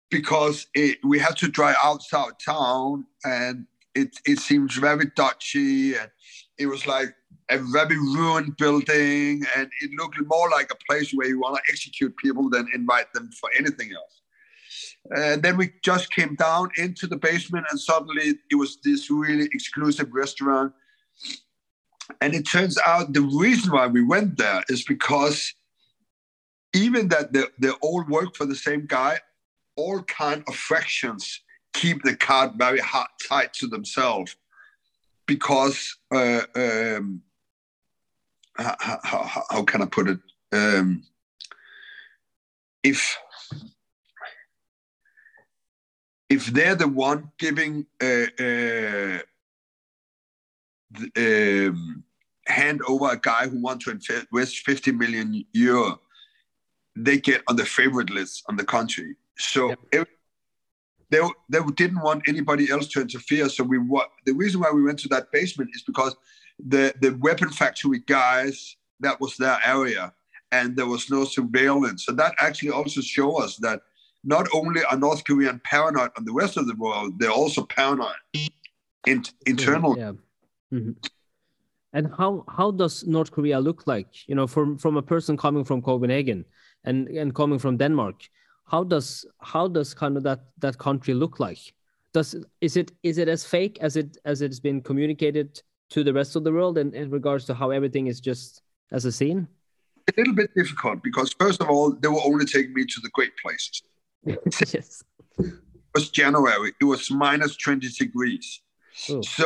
because it, we had to drive outside town and it, it seems very dodgy and it was like a very ruined building and it looked more like a place where you want to execute people than invite them for anything else. And then we just came down into the basement and suddenly it was this really exclusive restaurant. And it turns out the reason why we went there is because even that they, they all work for the same guy, all kind of fractions keep the card very hard tight to themselves because uh, um, how, how, how, can I put it? Um, if if they're the one giving uh, uh, the, um, hand over a guy who wants to invest 50 million euro, they get on the favorite list on the country. So yep they, they didn't want anybody else to interfere. So we what the reason why we went to that basement is because the the weapon factory guys that was their area, and there was no surveillance. So that actually also show us that not only are North Korean paranoid on the rest of the world, they're also paranoid in, internal. Yeah. Mm-hmm. And how how does North Korea look like? You know, from from a person coming from Copenhagen and and coming from Denmark how does how does kind of that that country look like? Does is it is it as fake as it as it's been communicated to the rest of the world in, in regards to how everything is just as a scene? A little bit difficult because first of all they will only take me to the great places. Yes. It was january it was minus 20 degrees. Ooh. so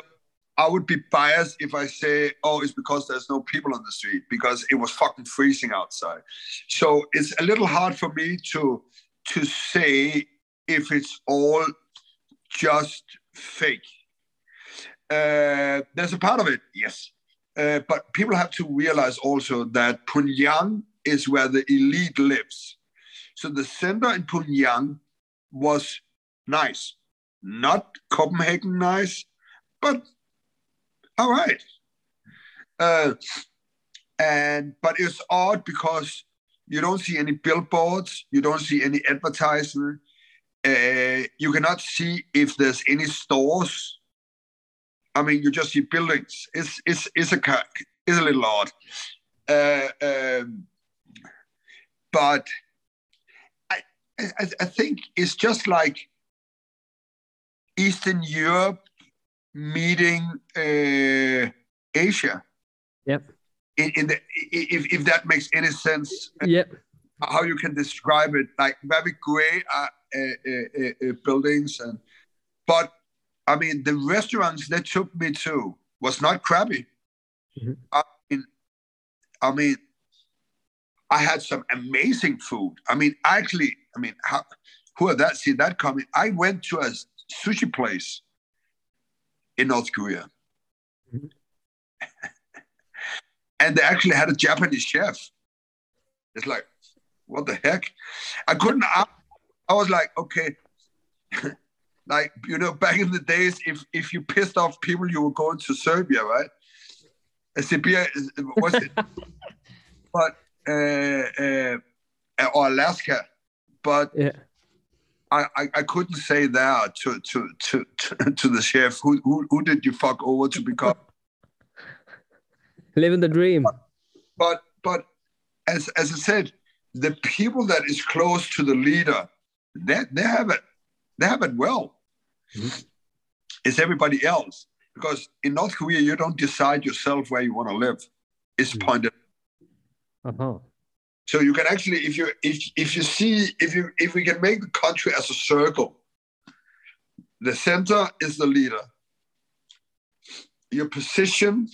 I would be biased if I say, oh, it's because there's no people on the street because it was fucking freezing outside. So it's a little hard for me to to say if it's all just fake. Uh, there's a part of it, yes. Uh, but people have to realize also that Pyongyang is where the elite lives. So the center in Pyongyang was nice. Not Copenhagen nice, but all right. Uh, and but it's odd because you don't see any billboards. You don't see any advertisement. Uh, you cannot see if there's any stores. I mean, you just see buildings. It's it's it's a it's a little odd. Uh, um, but I, I I think it's just like Eastern Europe meeting uh, Asia. Yep in, in the if, if that makes any sense yep. how you can describe it like very gray uh, uh, uh, uh, buildings and but i mean the restaurants that took me to was not crappy mm-hmm. i mean i mean i had some amazing food. I mean actually i mean how who had that seen that coming? I went to a sushi place in north korea. Mm-hmm and they actually had a Japanese chef. It's like, what the heck? I couldn't. I, I was like, okay, like you know, back in the days, if if you pissed off people, you were going to Siberia, right? Siberia was it? but uh, uh, or Alaska, but. Yeah. I, I, I, couldn't say that to to to to, to the chef. Who, who who did you fuck over to become living the dream. But but as as I said, the people that is close to the leader, they they have it, they have it well. Mm-hmm. It's everybody else because in North Korea you don't decide yourself where you want to live. It's mm-hmm. pointed. Uh-huh. So you can actually, if you if if you see if you if we can make the country as a circle, the center is the leader. Your position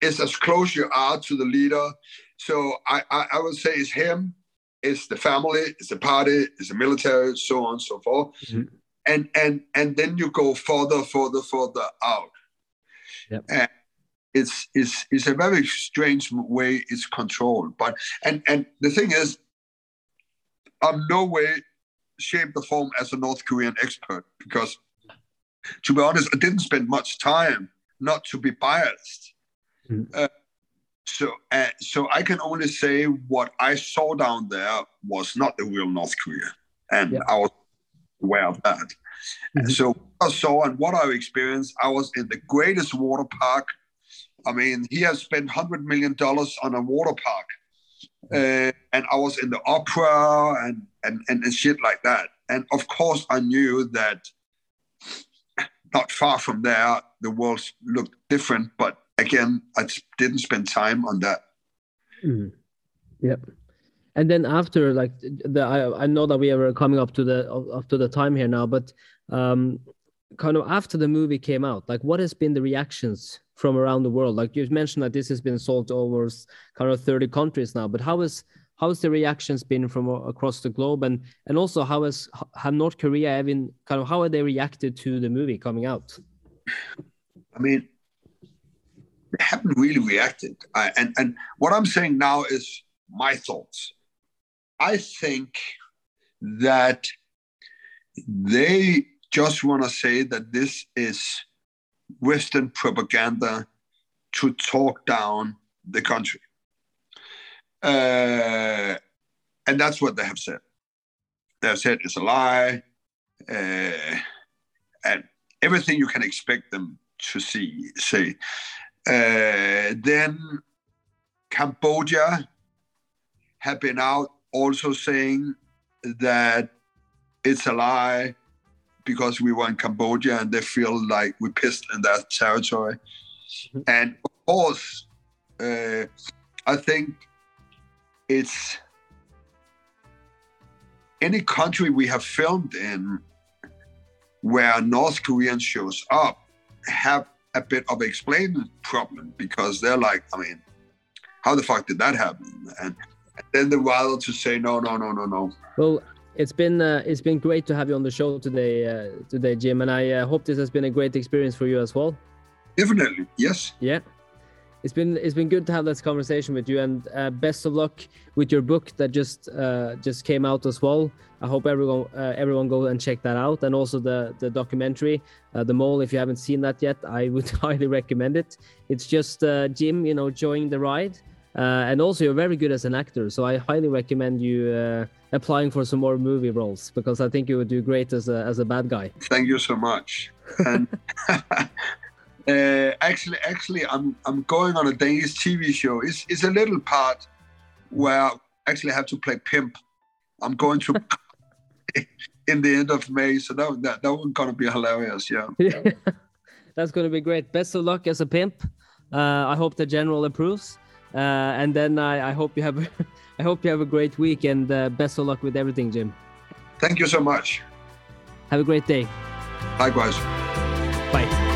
is as close you are to the leader. So I, I, I would say it's him, it's the family, it's the party, it's the military, so on and so forth. Mm-hmm. And and and then you go further, further, further out. Yep. And it's it's it's a very strange way it's controlled. But and and the thing is, I'm no way, shape, or form as a North Korean expert because, to be honest, I didn't spend much time not to be biased. Mm. Uh, so, uh, so I can only say what I saw down there was not the real North Korea, and Yeah. I was aware of that. Mhm. So what I saw and what I experienced, I was in the greatest water park. I mean, he has spent hundred million dollars on a water park, uh, and I was in the opera and, and and and shit like that. And of course, I knew that not far from there, the world looked different. But again, I just didn't spend time on that. Mhm. Yep. And then after, like the, I, I know that we are coming up to the up to the time here now, but um, kind of after the movie came out, like what has been the reactions from around the world? Like you mentioned that this has been sold over kind of 30 countries now, but how is how has the reactions been from across the globe, and and also how has have North Korea even kind of how have they reacted to the movie coming out? I mean, they haven't really reacted. I, and and what I'm saying now is my thoughts. I think that they just want to say that this is Western propaganda to talk down the country. Uh, and that's what they have said. They have said it's a lie, uh, and everything you can expect them to see say. Uh, then Cambodia have been out also saying that it's a lie because we were in Cambodia and they feel like we pissed in their territory. Mhm. And of course, uh, I think it's any country we have filmed in where North Korean shows up have a bit of an explaining problem because they're like, I mean, how the fuck did that happen? And, and then they're rather to say, no, no, no, no, no. Well, it's been uh, it's been great to have you on the show today, uh, today, Jim, and I uh, hope this has been a great experience for you as well. Definitely, yes. Yeah, it's been it's been good to have this conversation with you, and uh, best of luck with your book that just uh, just came out as well. I hope everyone uh, everyone go and check that out, and also the the documentary, uh, the mole. If you haven't seen that yet, I would highly recommend it. It's just uh, Jim, you know, enjoying the ride, uh, and also you're very good as an actor. So I highly recommend you uh, applying for some more movie roles because I think you would do great as a as a bad guy. Thank you so much. And uh, actually, actually, I'm I'm going on a Danish TV show. It's it's a little part where I actually have to play pimp. I'm going to in the end of May, so that that that one's gonna be hilarious. Yeah. That's going to be great. Best of luck as a pimp. Uh, I hope the general approves, uh, and then I, I hope you have I hope you have a great week and uh, best of luck with everything, Jim. Thank you so much. Have a great day. Likewise. Bye.